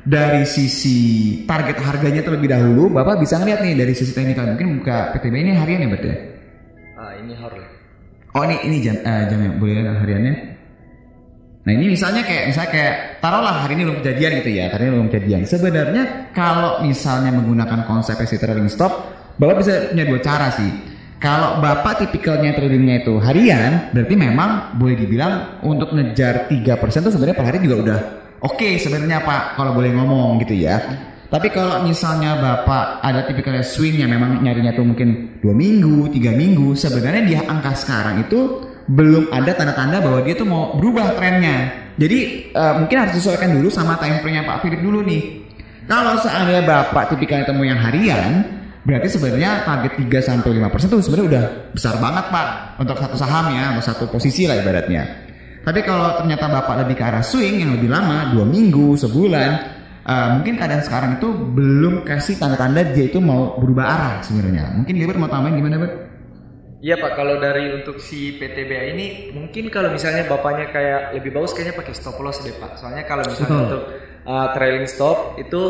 dari sisi target harganya terlebih dahulu, Bapak bisa ngeliat nih dari sisi teknikal. Mungkin buka PTB ini harian ya berarti ya?
Ah, ini harus.
Oh ini ini jam eh, jamnya boleh hariannya. Nah ini misalnya kayak misalnya kayak taruhlah hari ini belum kejadian gitu ya, hari ini belum kejadian. Sebenarnya kalau misalnya menggunakan konsep exit trailing stop, bapak bisa punya dua cara sih. Kalau bapak tipikalnya tradingnya itu harian, berarti memang boleh dibilang untuk ngejar 3% itu sebenarnya per hari juga udah oke sebenarnya pak kalau boleh ngomong gitu ya. Tapi kalau misalnya bapak ada tipikalnya swing yang memang nyarinya tuh mungkin dua minggu, tiga minggu, sebenarnya di angka sekarang itu belum ada tanda-tanda bahwa dia tuh mau berubah trennya. Jadi eh, mungkin harus disesuaikan dulu sama time frame-nya Pak Philip dulu nih. Kalau seandainya Bapak tipikalnya temu yang harian, berarti sebenarnya target 3 sampai 5% tuh sebenarnya udah besar banget Pak untuk satu saham ya, atau satu posisi lah ibaratnya. Tapi kalau ternyata Bapak lebih ke arah swing yang lebih lama, dua minggu, sebulan, eh, mungkin keadaan sekarang itu belum kasih tanda-tanda dia itu mau berubah arah sebenarnya. Mungkin Gilbert mau tambahin gimana, Bert?
Iya pak, kalau dari untuk si PTBA ini mungkin kalau misalnya bapaknya kayak lebih bagus kayaknya pakai stop loss deh pak. Soalnya kalau misalnya
Betul.
untuk uh, trailing stop itu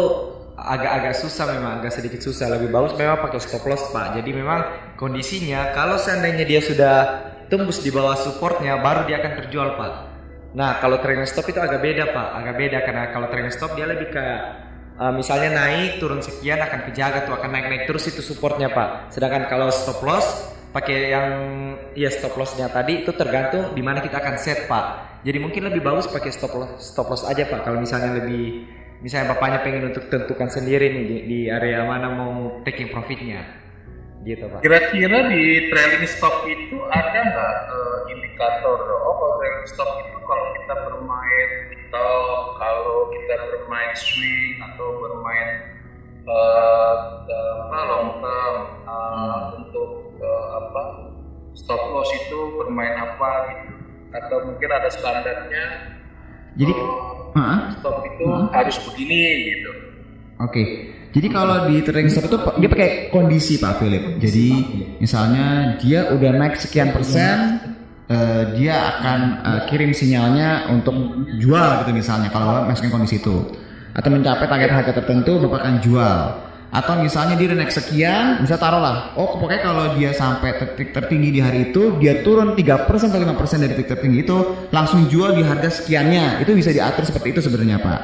agak-agak susah memang, agak sedikit susah. Lebih bagus memang pakai stop loss pak. Jadi memang kondisinya kalau seandainya dia sudah tembus di bawah supportnya, baru dia akan terjual pak. Nah kalau trailing stop itu agak beda pak, agak beda karena kalau trailing stop dia lebih kayak Uh, misalnya naik turun sekian akan kejaga tuh akan naik naik terus itu supportnya pak sedangkan kalau stop loss pakai yang ya stop lossnya tadi itu tergantung di mana kita akan set pak. Jadi mungkin lebih bagus pakai stop loss stop loss aja pak. Kalau misalnya lebih misalnya bapaknya pengen untuk tentukan sendiri nih di, di area mana mau taking profitnya, gitu pak.
Kira-kira di trailing stop itu ada nggak uh, indikator? Oh, kalau trailing stop itu kalau kita bermain atau kalau kita bermain swing atau bermain uh, apa long term uh, untuk uh, apa stop loss itu bermain apa gitu atau mungkin ada standarnya
Jadi,
uh,
Heeh.
stop itu
Hmm.
harus begini gitu
Oke. Jadi kalau di trading stop itu dia pakai kondisi Pak Philip. Jadi misalnya dia udah naik sekian persen, eh, dia akan eh, kirim sinyalnya untuk jual gitu misalnya kalau masukin kondisi itu. Atau mencapai target harga tertentu Bapak akan jual. Atau misalnya dia naik sekian, bisa taruhlah. Oh, pokoknya kalau dia sampai titik tertinggi di hari itu, dia turun 3% atau 5% dari titik tertinggi itu, langsung jual di harga sekiannya. Itu bisa diatur seperti itu sebenarnya, Pak.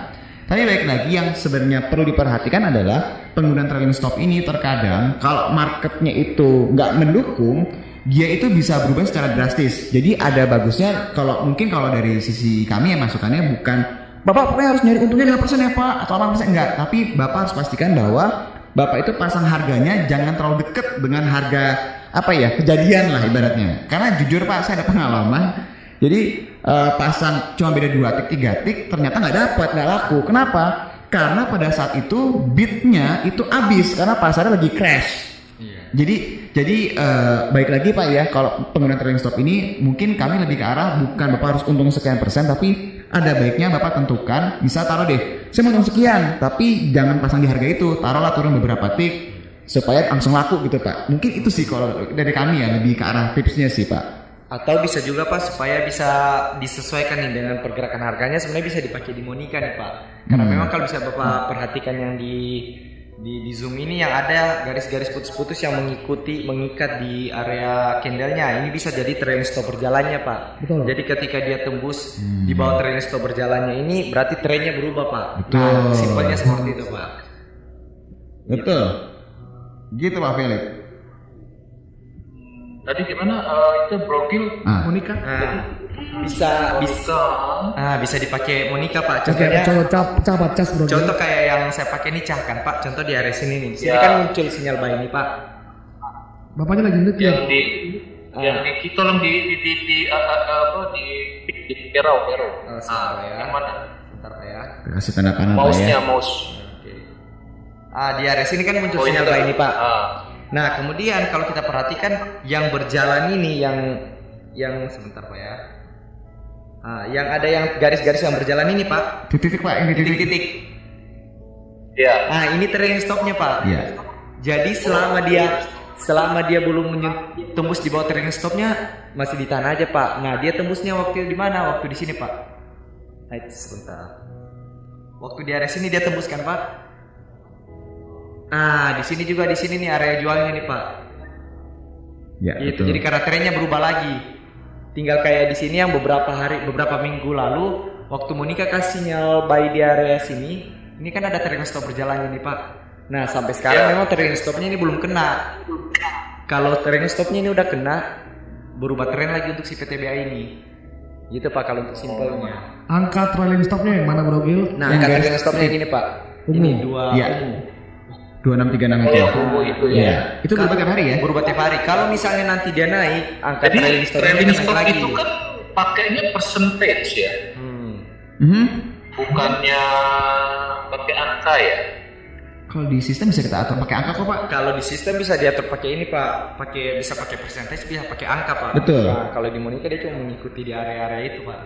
Tapi baik lagi yang sebenarnya perlu diperhatikan adalah penggunaan trailing stop ini terkadang kalau marketnya itu nggak mendukung, dia itu bisa berubah secara drastis. Jadi ada bagusnya kalau mungkin kalau dari sisi kami yang masukannya bukan Bapak pokoknya harus nyari untungnya 5% ya Pak atau 8% enggak, tapi Bapak harus pastikan bahwa Bapak itu pasang harganya jangan terlalu deket dengan harga apa ya kejadian lah ibaratnya. Karena jujur Pak saya ada pengalaman jadi eh, pasang cuma beda dua tik tiga tik ternyata nggak dapat nggak laku. Kenapa? Karena pada saat itu bitnya itu habis karena pasarnya lagi crash. Jadi jadi eh, baik lagi Pak ya kalau penggunaan trading stop ini mungkin kami lebih ke arah bukan Bapak harus untung sekian persen tapi ada baiknya Bapak tentukan bisa taruh deh saya mau untung sekian tapi jangan pasang di harga itu taruhlah turun beberapa tik supaya langsung laku gitu Pak. Mungkin itu sih kalau dari kami ya lebih ke arah tipsnya sih Pak.
Atau bisa juga Pak supaya bisa disesuaikan nih dengan pergerakan harganya sebenarnya bisa dipakai di Monica nih Pak. Karena
Hmm.
memang kalau bisa Bapak perhatikan yang di di, di zoom ini yang ada garis-garis putus-putus yang mengikuti mengikat di area candlenya ini bisa jadi trailing stop berjalannya Pak.
Betul.
Jadi ketika dia tembus di bawah trailing stop berjalannya ini berarti trennya berubah Pak.
Betul.
Nah, simpelnya seperti itu Pak.
Betul. Gitu Pak Philip.
tadi gimana Eh, itu brokil
Ah.
Monica.
Nah, bisa bisa ah bisa dipakai Monica Pak. Contohnya
coba cap capat cas bro.
Contoh kayak yang saya pakai ini cah kan Pak. Contoh di area sini nih. Sini
Ya.
kan muncul sinyal buy ini Pak.
Bapaknya lagi ya.
yang di yang di kita tolong di di di, di uh, uh, apa di di arrow arrow
Oh, sebentar ya.
yang mana
Bentar Pak ya.
Kasih tanda kanan
mouse nya
ya.
mouse
Oke. Ah di area sini kan muncul
Oh,
sinyal buy ini Pak.
Ah.
Nah kemudian kalau kita perhatikan yang berjalan ini yang yang sebentar Pak ya. Ah, yang ada yang garis-garis yang berjalan ini Pak.
Titik-titik Pak, ini titik.
Titik-titik.
ya
Ah ini trailing stopnya Pak.
Iya.
Jadi selama dia selama dia belum tembus di bawah trailing stopnya masih ditahan aja pak. Nah dia tembusnya waktu di mana? Waktu di sini pak. Nah, sebentar. Waktu di area sini dia tembuskan pak. Ah di sini juga di sini nih area jualnya nih pak.
Ya,
Gitu.
betul.
Jadi karena trennya berubah lagi. Tinggal kayak di sini yang beberapa hari, beberapa minggu lalu, waktu Monica kasih sinyal buy di area sini, ini kan ada trailing stop berjalan ini pak. Nah sampai sekarang memang trailing stopnya ini belum kena. Kalau trailing stopnya ini udah kena, berubah tren lagi untuk si PTBA ini. Gitu pak kalau untuk simpelnya.
Angka trailing stopnya yang mana bro Gil?
Nah
Yang
angka trailing stopnya gini pak. Ini
Ungu.
Dua ungu.
2636
oh
itu.
ungu itu ya
Iya. Itu berubah tiap hari ya?
Berubah tiap hari. Kalau misalnya nanti dia naik, angka
jadi
trailing stopnya
trailing stop
lagi.
itu kan pakainya percentage ya
Hmm.
Mhm.
bukannya pakai angka ya
Kalau di sistem bisa kita atur pakai angka kok Pak.
Kalau di sistem bisa diatur pakai ini pak, pakai bisa pakai persentase, bisa pakai angka pak.
Betul.
Nah, kalau di Monica dia cuma mengikuti di area-area itu pak,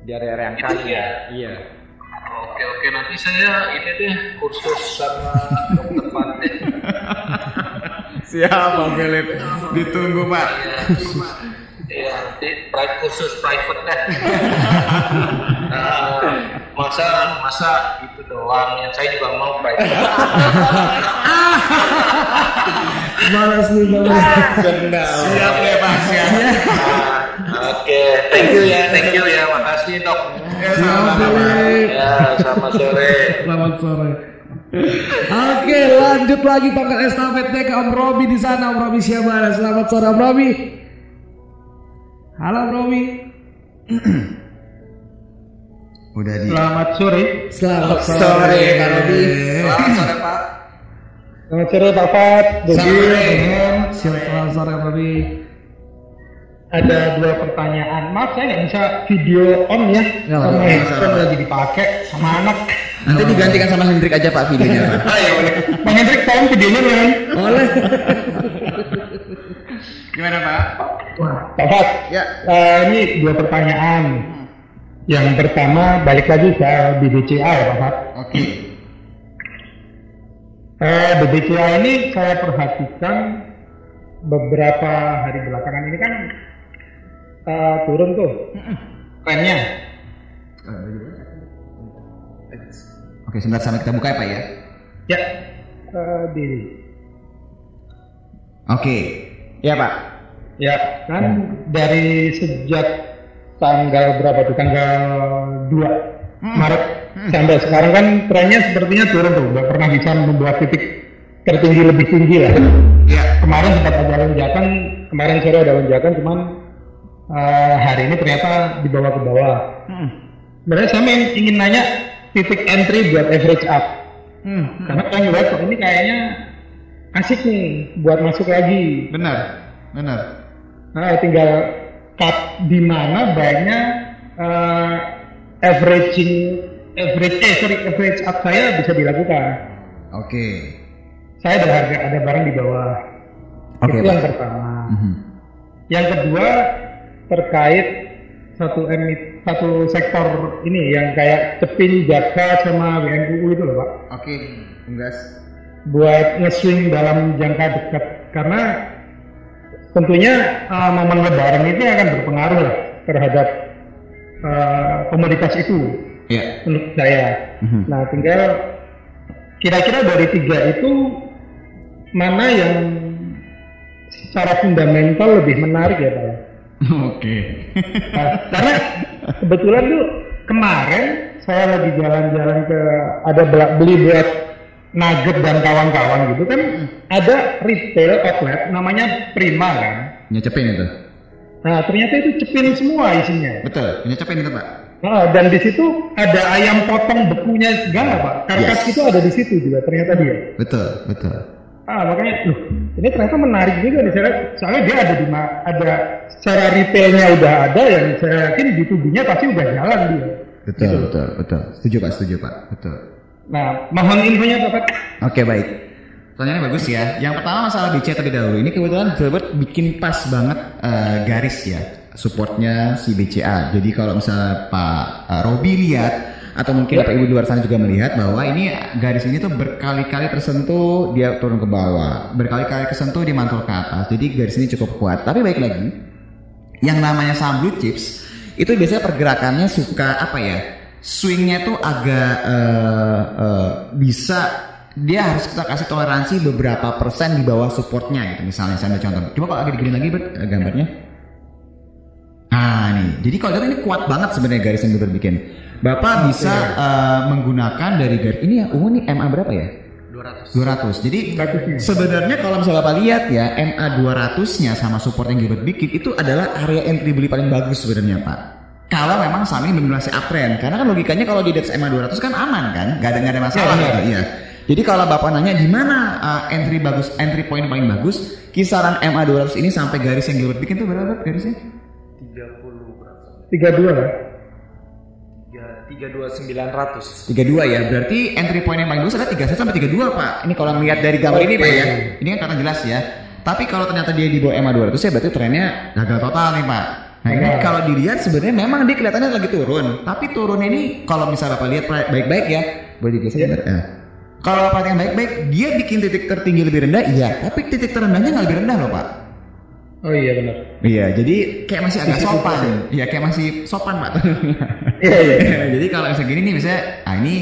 di area-area angka.
Itu ya?
Iya.
Oke oke nanti saya ini deh kursus sama dokter Pante
Siap Pak Philip. Ditunggu Pak.
Iya, nanti private kursus private deh. Nah, masa masa itu doang yang saya juga mau private.
Balas nih balas.
Siap deh Pak. Siap.
Nah, Oke, thank you ya, thank you ya, makasih dok.
Ya, sama-sama.
Philip.
Ya, selamat sore.
Selamat sore. Oke, lanjut lagi tongkat estafetnya ke Om Robi di sana. Om Robi siapa? Selamat sore Om Robi. Halo Om Robi.
Udah di
Selamat sore.
Selamat sore,
Sore Pak Robi.
Selamat sore Pak.
Selamat sore Pak Fat. Jadi
Siap, Selamat sore Om Robi.
Ada dua pertanyaan. Maaf saya nggak bisa video on ya.
Nggak apa-apa,
Karena
nggak
handphone lagi dipakai sama anak.
Nanti digantikan sama Hendrik aja Pak videonya Pak.
Bang Hendrik tolong videonya kan?
Oleh.
Gimana Pak?
Pak Fat.
Ya.
eh, ini dua pertanyaan. Yang pertama balik lagi ke BBCA ya Pak Fat.
Oke.
Eh, BBCA ini saya perhatikan beberapa hari belakangan ini kan eh, turun tuh trennya.
Oke, sebentar sampai kita buka ya Pak ya.
Ya, eh, di
Oke. Ya Pak.
ya kan dari sejak tanggal berapa tuh tanggal 2 Maret sampai sekarang kan trennya sepertinya turun tuh, nggak pernah bisa membuat titik tertinggi lebih tinggi lah.
Ya.
Kemarin sempat ada lonjakan, kemarin sore ada lonjakan, cuman eh, hari ini ternyata dibawa ke bawah. Sebenarnya saya ingin, ingin nanya titik entry buat average up. Karena saya ngeliat kok ini kayaknya asik nih buat masuk lagi.
Benar. Benar.
Nah, tinggal cut di mana baiknya eh, averaging average eh sorry average up saya bisa dilakukan.
Oke.
Saya ada harga ada barang di bawah.
Oke,
Itu yang pertama.
Mhm.
Yang kedua terkait satu emit satu sektor ini yang kayak cepin jaka sama WNUU itu loh pak
Oke, Unggas.
buat nge-swing dalam jangka dekat karena tentunya uh, momen lebaran itu akan berpengaruh lah terhadap uh, komoditas itu
Ya.
menurut saya.
Mhm.
Nah tinggal kira-kira dari tiga itu mana yang secara fundamental lebih menarik ya pak?
Oke.
Nah, karena kebetulan tuh kemarin saya lagi jalan-jalan ke ada beli buat Nugget dan kawan-kawan gitu kan ada retail outlet namanya Prima kan.
Nyecepin itu.
Nah ternyata itu cepin semua isinya.
Betul, nyecepin itu Pak.
Nah, dan di situ ada ayam potong bekunya segala pak. Karkas
Yes.
itu ada di situ juga ternyata dia.
Betul, betul.
Ah makanya, loh, ini ternyata menarik juga nih. Saya, soalnya dia ada di ma- ada secara retailnya udah ada, yang saya yakin di tubuhnya pasti udah jalan dia.
Betul,
Gitu.
betul, betul. Setuju Pak, setuju Pak. Betul.
Nah, mohon infonya Bapak.
Oke, baik. Pertanyaannya bagus ya. Yang pertama masalah BC terlebih dahulu. Ini kebetulan Gilbert bikin pas banget eh, garis ya supportnya si BCA. Jadi kalau misalnya Pak eh, Robi lihat atau mungkin Bapak Ibu di luar sana juga melihat bahwa ini garis ini tuh berkali-kali tersentuh dia turun ke bawah, berkali-kali kesentuh dia mantul ke atas. Jadi garis ini cukup kuat. Tapi baik lagi, yang namanya saham blue chips itu biasanya pergerakannya suka apa ya? Swingnya tuh agak eh, eh, bisa dia harus kita kasih toleransi beberapa persen di bawah supportnya gitu. Misalnya saya ambil contoh. Coba kalau agak digini lagi Bert, eh, gambarnya. Ah nih jadi kalau lihat ini kuat banget sebenarnya garis yang Gilbert bikin bapak bisa eh, menggunakan dari garis ini ya ungu nih MA berapa ya 200. Jadi sebenarnya kalau misalnya Bapak lihat ya MA 200-nya sama support yang Gilbert bikin itu adalah area entry beli paling bagus sebenarnya Pak. Kalau memang saham ini uptrend karena kan logikanya kalau di atas MA 200 kan aman kan, nggak ada nggak ada masalah gitu. Iya. Jadi kalau Bapak nanya di mana uh, entry bagus, entry point paling bagus, kisaran MA 200 ini sampai garis yang Gilbert bikin tuh berapa garisnya?
30 berapa?
32 lah.
32 900.
32 ya, berarti entry point yang paling bagus adalah 31 sampai 32 Pak. Ini kalau melihat dari gambar ini Pak ya, ini kan karena jelas ya. Tapi kalau ternyata dia di bawah MA 200 ya berarti trennya gagal total nih Pak. Nah ini kalau dilihat sebenarnya memang dia kelihatannya lagi turun. Tapi turunnya ini kalau misalnya Bapak lihat baik-baik ya, boleh digeser bentar? Ya. Kalau Bapak yang baik-baik, dia bikin titik tertinggi lebih rendah, iya. Tapi titik terendahnya nggak lebih rendah loh Pak.
Oh iya benar.
Iya, jadi kayak masih agak sopan. Iya, kayak masih sopan Pak.
Iya iya.
jadi kalau misalnya gini nih misalnya, ah ini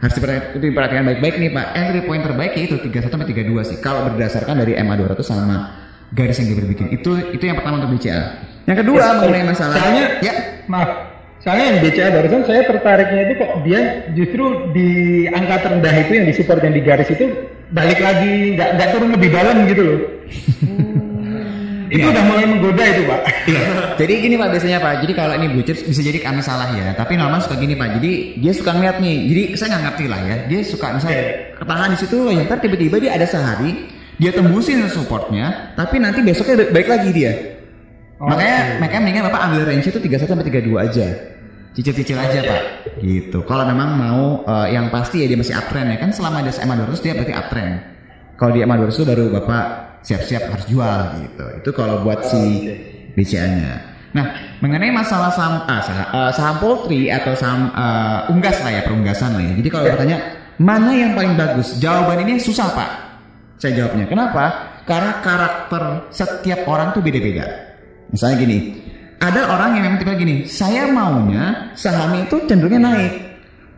harus diperhati- diperhatikan baik-baik nih Pak. Entry point terbaiknya itu 31 sampai 32 sih. Kalau berdasarkan dari MA 200 sama garis yang dia bikin. Itu itu yang pertama untuk BCA. Yang kedua mengenai masalah
Soalnya
ya
maaf, Soalnya yang BCA barusan saya tertariknya itu kok dia justru di angka terendah itu yang di support yang di garis itu balik lagi nggak nggak turun lebih dalam gitu loh. Itu udah mulai menggoda itu pak.
Jadi gini pak biasanya pak, jadi kalau ini chips bisa jadi kami salah ya, tapi normal suka gini pak. Jadi dia suka ngeliat nih, jadi saya nggak ngerti lah ya. Dia suka misalnya ketahan di situ, ya ntar tiba-tiba dia ada sehari dia tembusin supportnya, tapi nanti besoknya baik lagi dia. makanya makanya mendingan bapak ambil range itu 31 sampai 32 aja. Cicil-cicil aja pak, gitu. Kalau memang mau eh, yang pasti ya dia masih uptrend ya kan selama dia SMA 200 dia berarti uptrend. Kalau di SMA 200 itu baru bapak siap-siap harus jual gitu. Itu kalau buat si BCA-nya. Nah, mengenai masalah saham ah, saham, eh, saham poultry atau saham eh, unggas lah ya, perunggasan lah ya. Jadi kalau bertanya mana yang paling bagus? Jawaban ini susah pak. Saya jawabnya. Kenapa? Karena karakter setiap orang tuh beda-beda. Misalnya gini, ada orang yang memang tipe gini, saya maunya saham itu cenderungnya naik.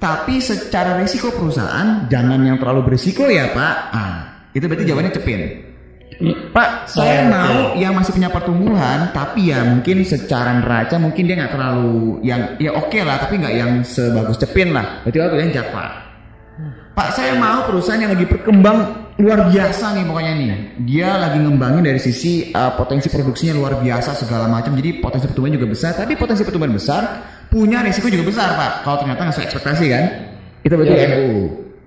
Tapi secara risiko perusahaan jangan yang terlalu berisiko ya pak. Ah, itu berarti jawabannya cepin. Pak, saya mau yang masih punya pertumbuhan, tapi ya mungkin secara neraca mungkin dia nggak terlalu yang ya oke lah, tapi nggak yang sebagus cepin lah. Berarti kalau yang Java. Pak, saya mau perusahaan yang lagi berkembang luar biasa nih pokoknya nih. Dia lagi ngembangin dari sisi uh, potensi produksinya luar biasa segala macam. Jadi potensi pertumbuhan juga besar, tapi potensi pertumbuhan besar punya risiko juga besar, Pak. Kalau ternyata nggak sesuai ekspektasi kan? Itu berarti MU.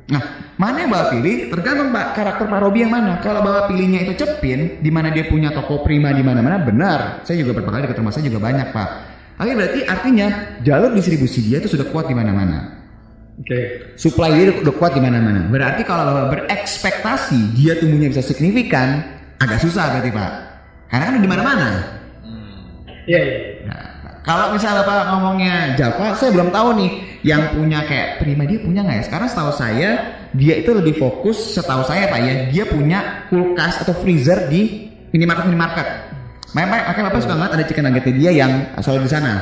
Nah, mana yang Bapak pilih? Tergantung Pak, karakter Pak Robi yang mana. Kalau Bapak pilihnya itu cepin, di mana dia punya toko prima di mana-mana, benar. Saya juga beberapa kali dekat rumah saya juga banyak, Pak. Tapi berarti artinya jalur distribusi dia itu sudah kuat di mana-mana.
Oke.
Supply dia udah kuat di mana-mana. Berarti kalau Bapak berekspektasi dia tumbuhnya bisa signifikan, agak susah berarti, Pak. Karena kan di mana-mana.
Iya. iya.
Nah, kalau misalnya Bapak ngomongnya Java, saya belum tahu nih yang punya kayak prima dia punya nggak ya? Sekarang setahu saya dia itu lebih fokus, setahu saya Pak ya, dia punya kulkas atau freezer di minimarket minimarket. Makanya makanya Bapak suka ngeliat ada chicken nuggetnya dia yang selalu di sana.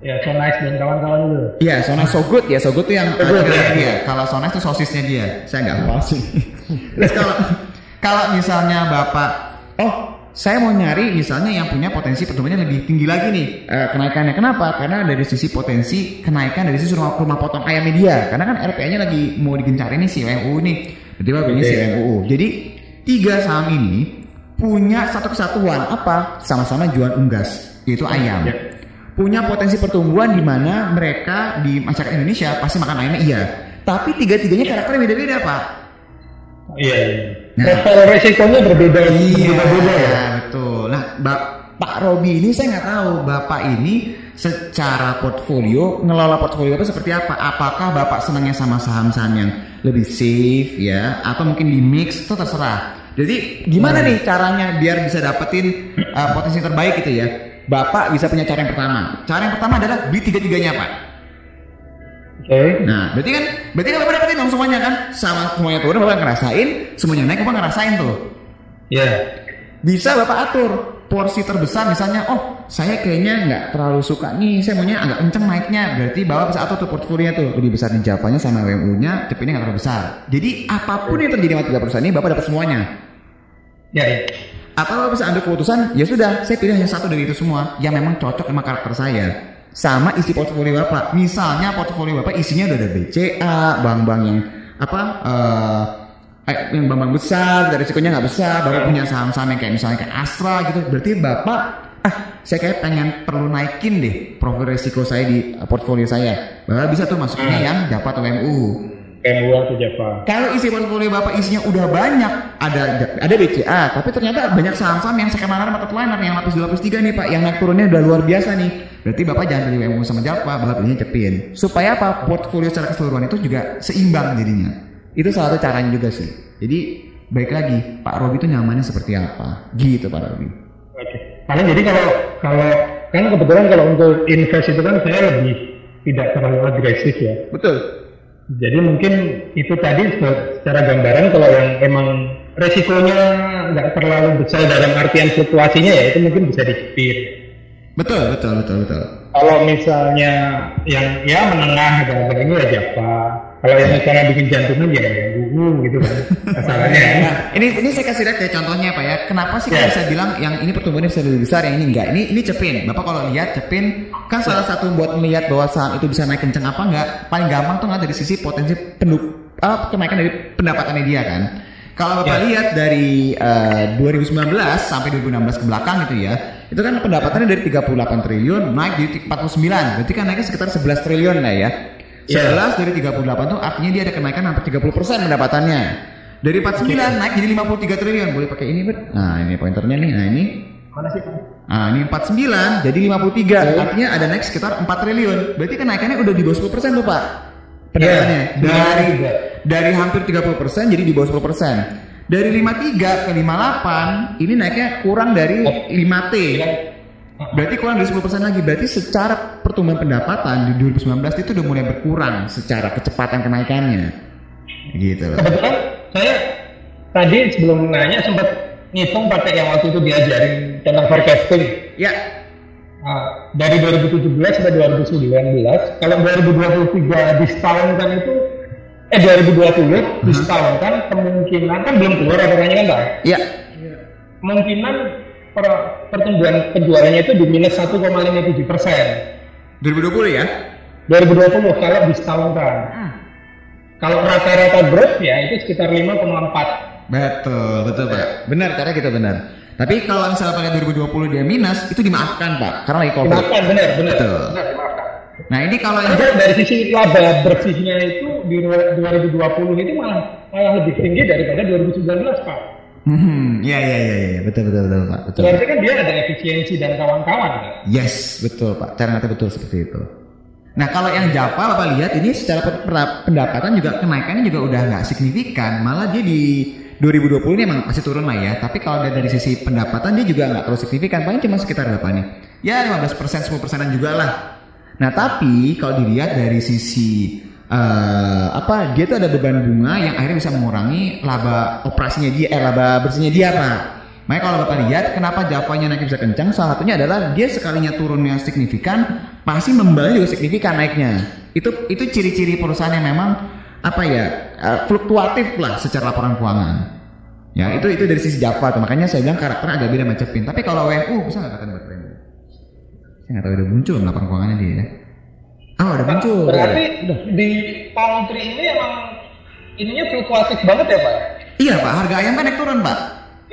Ya, so nice dan kawan-kawan itu.
Iya, Sona So Good ya, So Good tuh yang ada dia. Kalau Sona itu sosisnya dia. Saya nggak hafal sih. Terus kalau kalau misalnya Bapak, oh saya mau nyari misalnya yang punya potensi pertumbuhannya lebih tinggi lagi nih eh, kenaikannya. Kenapa? Karena dari sisi potensi kenaikan dari sisi rumah, rumah potong ayamnya dia. Karena kan RPA-nya lagi mau digencarin nih si UMU nih. Jadi Bapak pilih si UMU. Jadi tiga saham ini punya satu kesatuan apa? Sama-sama jual unggas, yaitu ayam punya potensi pertumbuhan di mana mereka di masyarakat Indonesia pasti makan ayamnya iya. Tapi tiga-tiganya karakternya beda-beda, Pak.
Iya. iya.
Nah.
Level resikonya berbeda.
Iya,
Berbeda ya.
betul. Nah, Ba- Pak Robi ini saya nggak tahu Bapak ini secara portfolio ngelola portfolio Bapak seperti apa? Apakah Bapak senangnya sama saham-saham yang lebih safe ya atau mungkin di mix itu terserah. Jadi gimana nih caranya biar bisa dapetin uh, potensi terbaik gitu ya? Bapak bisa punya cara yang pertama. Cara yang pertama adalah beli tiga-tiganya, Pak.
Oke.
Nah, berarti kan berarti kan Bapak dapetin dong semuanya kan? Sama semuanya turun Bapak ngerasain, semuanya naik Bapak ngerasain tuh.
Iya.
Bisa Bapak atur porsi terbesar misalnya, oh saya kayaknya nggak terlalu suka nih, saya maunya agak kenceng naiknya. Berarti Bapak bisa atur tuh portfolio tuh lebih besar di Javanya sama WMU-nya, tapi ini nggak terlalu besar. Jadi apa pun yang terjadi sama tiga perusahaan ini Bapak dapat semuanya.
Ya, ya.
Atau Bapak bisa ambil keputusan, ya sudah, saya pilih hanya satu dari itu semua yang memang cocok sama karakter saya. Sama isi portfolio Bapak. Misalnya portfolio Bapak isinya udah ada BCA, bank-bank yang apa eh, yang bank-bank besar, dari risikonya nggak besar, Bapak punya saham-saham yang kayak misalnya kayak Astra gitu. Berarti Bapak ah saya kayak pengen perlu naikin deh profil risiko saya di eh, portfolio saya. Bapak bisa tuh masuknya yang dapat OMU.
MU atau Java.
Kalau isi portfolio Bapak isinya udah banyak, ada ada BCA, tapi ternyata banyak saham-saham yang second liner market liner yang lapis 2 lapis 3 nih Pak, yang naik turunnya udah luar biasa nih. Berarti Bapak jangan pilih WMU sama Java, Bapak pilihnya Cepin. Supaya apa? Portfolio secara keseluruhan itu juga seimbang jadinya. Itu salah satu caranya juga sih. Jadi baik lagi, Pak Robi itu nyamannya seperti apa? Gitu Pak Robi.
Oke. Paling jadi kalau kalau kan kebetulan kalau untuk invest itu kan saya lebih tidak terlalu agresif ya.
Betul.
Jadi mungkin itu tadi se- secara gambaran kalau yang emang resikonya nggak terlalu besar dalam artian fluktuasinya ya itu mungkin bisa dicipir.
Betul, betul, betul, betul.
kalau misalnya yang ya menengah gitu ini ya Java kalau yang misalnya bikin jantungan ya gunggung gitu kan masalahnya
Nah, ini ini saya kasih lihat ya contohnya Pak ya. Kenapa sih
Ya.
kita bisa bilang yang ini pertumbuhannya bisa lebih besar, yang ini enggak? Ini ini cepin. Bapak kalau lihat cepin kan salah satu buat melihat bahwa saham itu bisa naik kencang apa enggak, paling gampang tuh nggak dari sisi potensi penduk ah, kenaikan dari pendapatannya dia kan. Kalau Bapak lihat dari eh, 2019 sampai 2016 ke belakang gitu ya, itu kan pendapatannya dari 38 triliun naik jadi 49, berarti kan naiknya sekitar 11 triliun lah ya. 11 dari 38 tuh artinya dia ada kenaikan hampir 30% pendapatannya. Dari 49 naik jadi 53 triliun. Boleh pakai ini, Bet? Nah, ini pointernya nih. Nah, ini.
mana sih
Nah, ini 49 jadi 53. Artinya ada naik sekitar 4 triliun. Berarti kenaikannya udah di bawah 10% tuh, Pak. Pendapatannya. Dari dari hampir 30% jadi di bawah 10%. Dari 53 ke 58 ini naiknya kurang dari 5T. Berarti kurang dari 10% lagi. Berarti secara pertumbuhan pendapatan di 2019 itu udah mulai berkurang secara kecepatan kenaikannya. Gitu loh.
kebetulan saya tadi sebelum nanya sempat ngitung pakai yang waktu itu diajarin tentang forecasting
Ya,
Nah, dari 2017 sampai 2019 kalau 2023 disetahunkan itu eh 2020 disetahunkan kemungkinan kan belum keluar aturannya kan Pak
ya.
kemungkinan per- pertumbuhan penjualannya itu di minus 1,57 persen
2020 ya?
2020 kalau disetahunkan kalau rata-rata growth ya itu sekitar 5,4
Betul, betul Pak. Benar, cara kita benar. Tapi kalau misalnya pada 2020 dia minus, itu dimaafkan Pak, karena lagi COVID.
dimaafkan benar benar
Betul.
benar dimaafkan
Nah ini kalau yang
Karena dari sisi laba bersihnya itu di 2020 itu malah malah lebih tinggi daripada 2019 Pak.
Hmm, ya ya ya ya, betul betul betul Pak, betul.
Berarti kan dia ada efisiensi dan kawan-kawan kan?
Yes, betul Pak. Cara ngata betul seperti itu. Nah kalau yang Java Bapak lihat ini secara pendapatan juga kenaikannya juga udah nggak signifikan, malah dia di 2020 ini emang masih turun lah ya. Tapi kalau dari sisi pendapatan dia juga nggak terlalu signifikan, paling cuma sekitar berapa nih? Ya 15 persen, 10 persenan juga lah. Nah tapi kalau dilihat dari sisi eh, apa dia tuh ada beban bunga yang akhirnya bisa mengurangi laba operasinya dia, eh laba bersihnya dia pak. Makanya kalau bapak lihat kenapa Javanya naik bisa kencang, salah satunya adalah dia sekalinya turun yang signifikan, pasti membalnya juga signifikan naiknya. Itu itu ciri-ciri perusahaan yang memang apa ya eh, fluktuatif lah secara laporan keuangan. Ya itu itu dari sisi Java tuh. Makanya saya bilang karakternya agak beda sama Cepin. Tapi kalau WNU bisa nggak katakan buat? Saya nggak tahu udah muncul laporan keuangannya dia. ya. Oh udah muncul.
Berarti di poultry ini emang ininya fluktuatif banget ya Pak?
Iya pak, harga ayam kan naik turun pak.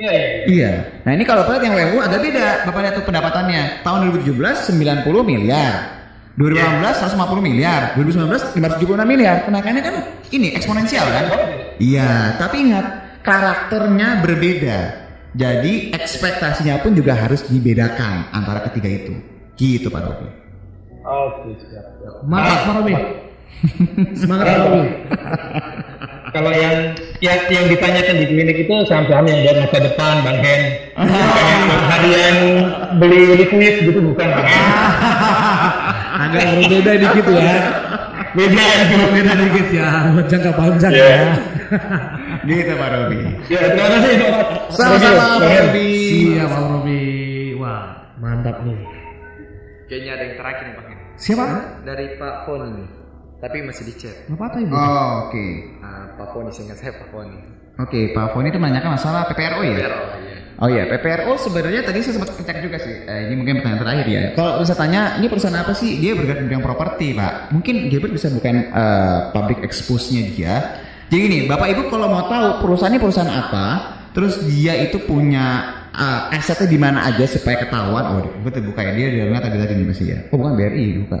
Iya iya. iya.
Iya. Nah ini kalau lihat yang WU agak beda. Bapak lihat tuh pendapatannya. Tahun 2017 90 miliar. 2018 150 miliar. 2019 576 miliar. Kenaikannya kan ini eksponensial kan? Iya. Tapi ingat karakternya berbeda. Jadi ekspektasinya pun juga harus dibedakan antara ketiga itu. Gitu Pak Dopi.
Oke siap.
Pak Robi. Semangat Pak Robi.
Kalau yang yang, yang ditanyakan di klinik itu saham-saham yang buat masa depan Bang Hen. Harian beli liquid gitu bukan? Bang Hen?
Agak berbeda dikit ya.
Beda gitu.
Berbeda dikit ya. Buat jangka panjang
Iya.
ya.
Gitu Pak Robi.
Ya terima kasih Pak.
Sama-sama Pak. Robi.
Siap Pak Robi. Wah mantap nih.
Kayaknya ada yang terakhir nih Pak.
Siapa?
Dari Pak Foni nih. Tapi masih di chat.
Apa tuh ibu?
Oh, oke.
Ah, Pak Foni seingat saya Pak Foni.
Oke, Pak Foni itu menanyakan masalah PPRO ya?
Pero, iya.
Oh iya, PPRO sebenarnya tadi saya sempat cek juga sih. Eh, ini mungkin pertanyaan terakhir ya. Kalau bisa tanya, ini perusahaan apa sih? Dia bergerak di bidang properti, Pak. Mungkin Gilbert bisa bukan eh, public expose-nya dia. Jadi gini, Bapak Ibu kalau mau tahu perusahaan ini perusahaan apa, terus dia itu punya eh, asetnya di mana aja supaya ketahuan. Oh, betul buka ya dia di dalamnya tadi tadi nih masih ya. Oh, bukan BRI, buka.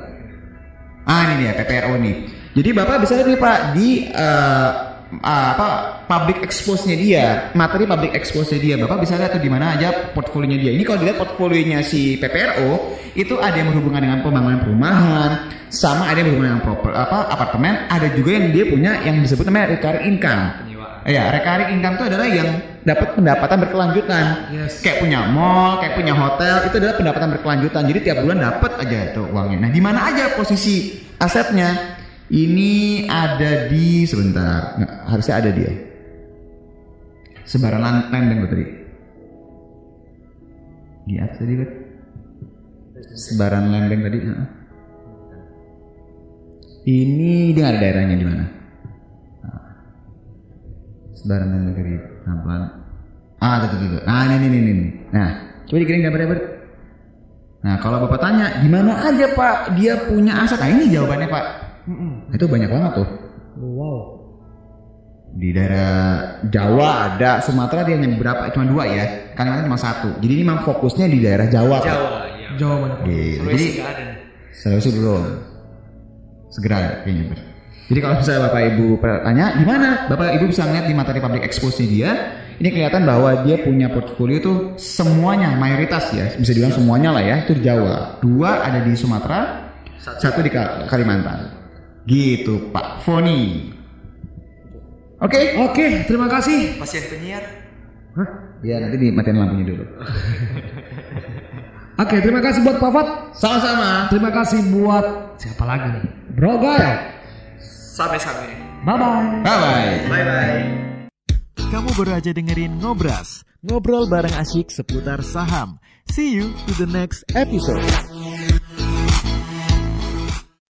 Ah, ini dia PPRO nih. Jadi Bapak bisa lihat nih Pak di eh, apa public expose-nya dia, materi public expose-nya dia. Bapak bisa lihat tuh di mana aja portfolionya dia. Ini kalau dilihat portfolionya si PPRO itu ada yang berhubungan dengan pembangunan perumahan, sama ada yang berhubungan dengan proper, apa apartemen, ada juga yang dia punya yang disebut namanya recurring income. Ya, recurring income itu adalah yang dapat pendapatan berkelanjutan.
Yes.
Kayak punya mall, kayak punya hotel, itu adalah pendapatan berkelanjutan. Jadi tiap bulan dapat aja tuh uangnya. Nah, di mana aja posisi asetnya? Ini ada di sebentar, Nggak, harusnya ada dia. Sebaran landing betul. Di atas tadi kan? Sebaran lembeng tadi. Ini dia ada daerahnya di mana? Nah. Sebaran lembeng tadi pelan-pelan. Ah, tuh, tuh, tuh, tuh. Nah, ini, ini, ini, ini. Nah, coba dikirim gambar-gambar. Nah, kalau bapak tanya, gimana aja pak dia punya aset? Nah, ini jawabannya pak. Nah, Itu banyak banget tuh.
Wow.
Di daerah Jawa ada, Sumatera dia hanya berapa? Cuma dua ya. Kalimantan cuma satu. Jadi ini memang fokusnya di daerah Jawa. Pak.
Jawa ya.
Jawa banyak.
Gitu. Jadi Sulawesi belum. Segera kayaknya. Ber. Jadi kalau misalnya Bapak Ibu tanya di mana, Bapak Ibu bisa ngeliat di materi public expose dia, ini kelihatan bahwa dia punya portfolio tuh semuanya, mayoritas ya, bisa dibilang semuanya lah ya, itu di Jawa. Dua ada di Sumatera, satu di Ka- Kalimantan. Gitu Pak Foni. Oke.
Oke, terima kasih.
Pasien penyiar.
Ya nanti dimatiin lampunya dulu.
Oke, terima kasih buat Pak Fat.
Sama-sama.
Terima kasih buat siapa lagi nih? Bro Gael.
Sampai-sampai.
Bye bye.
Bye bye.
Bye-bye.
Kamu baru aja dengerin Ngobras, ngobrol bareng asyik seputar saham. See you to the next episode.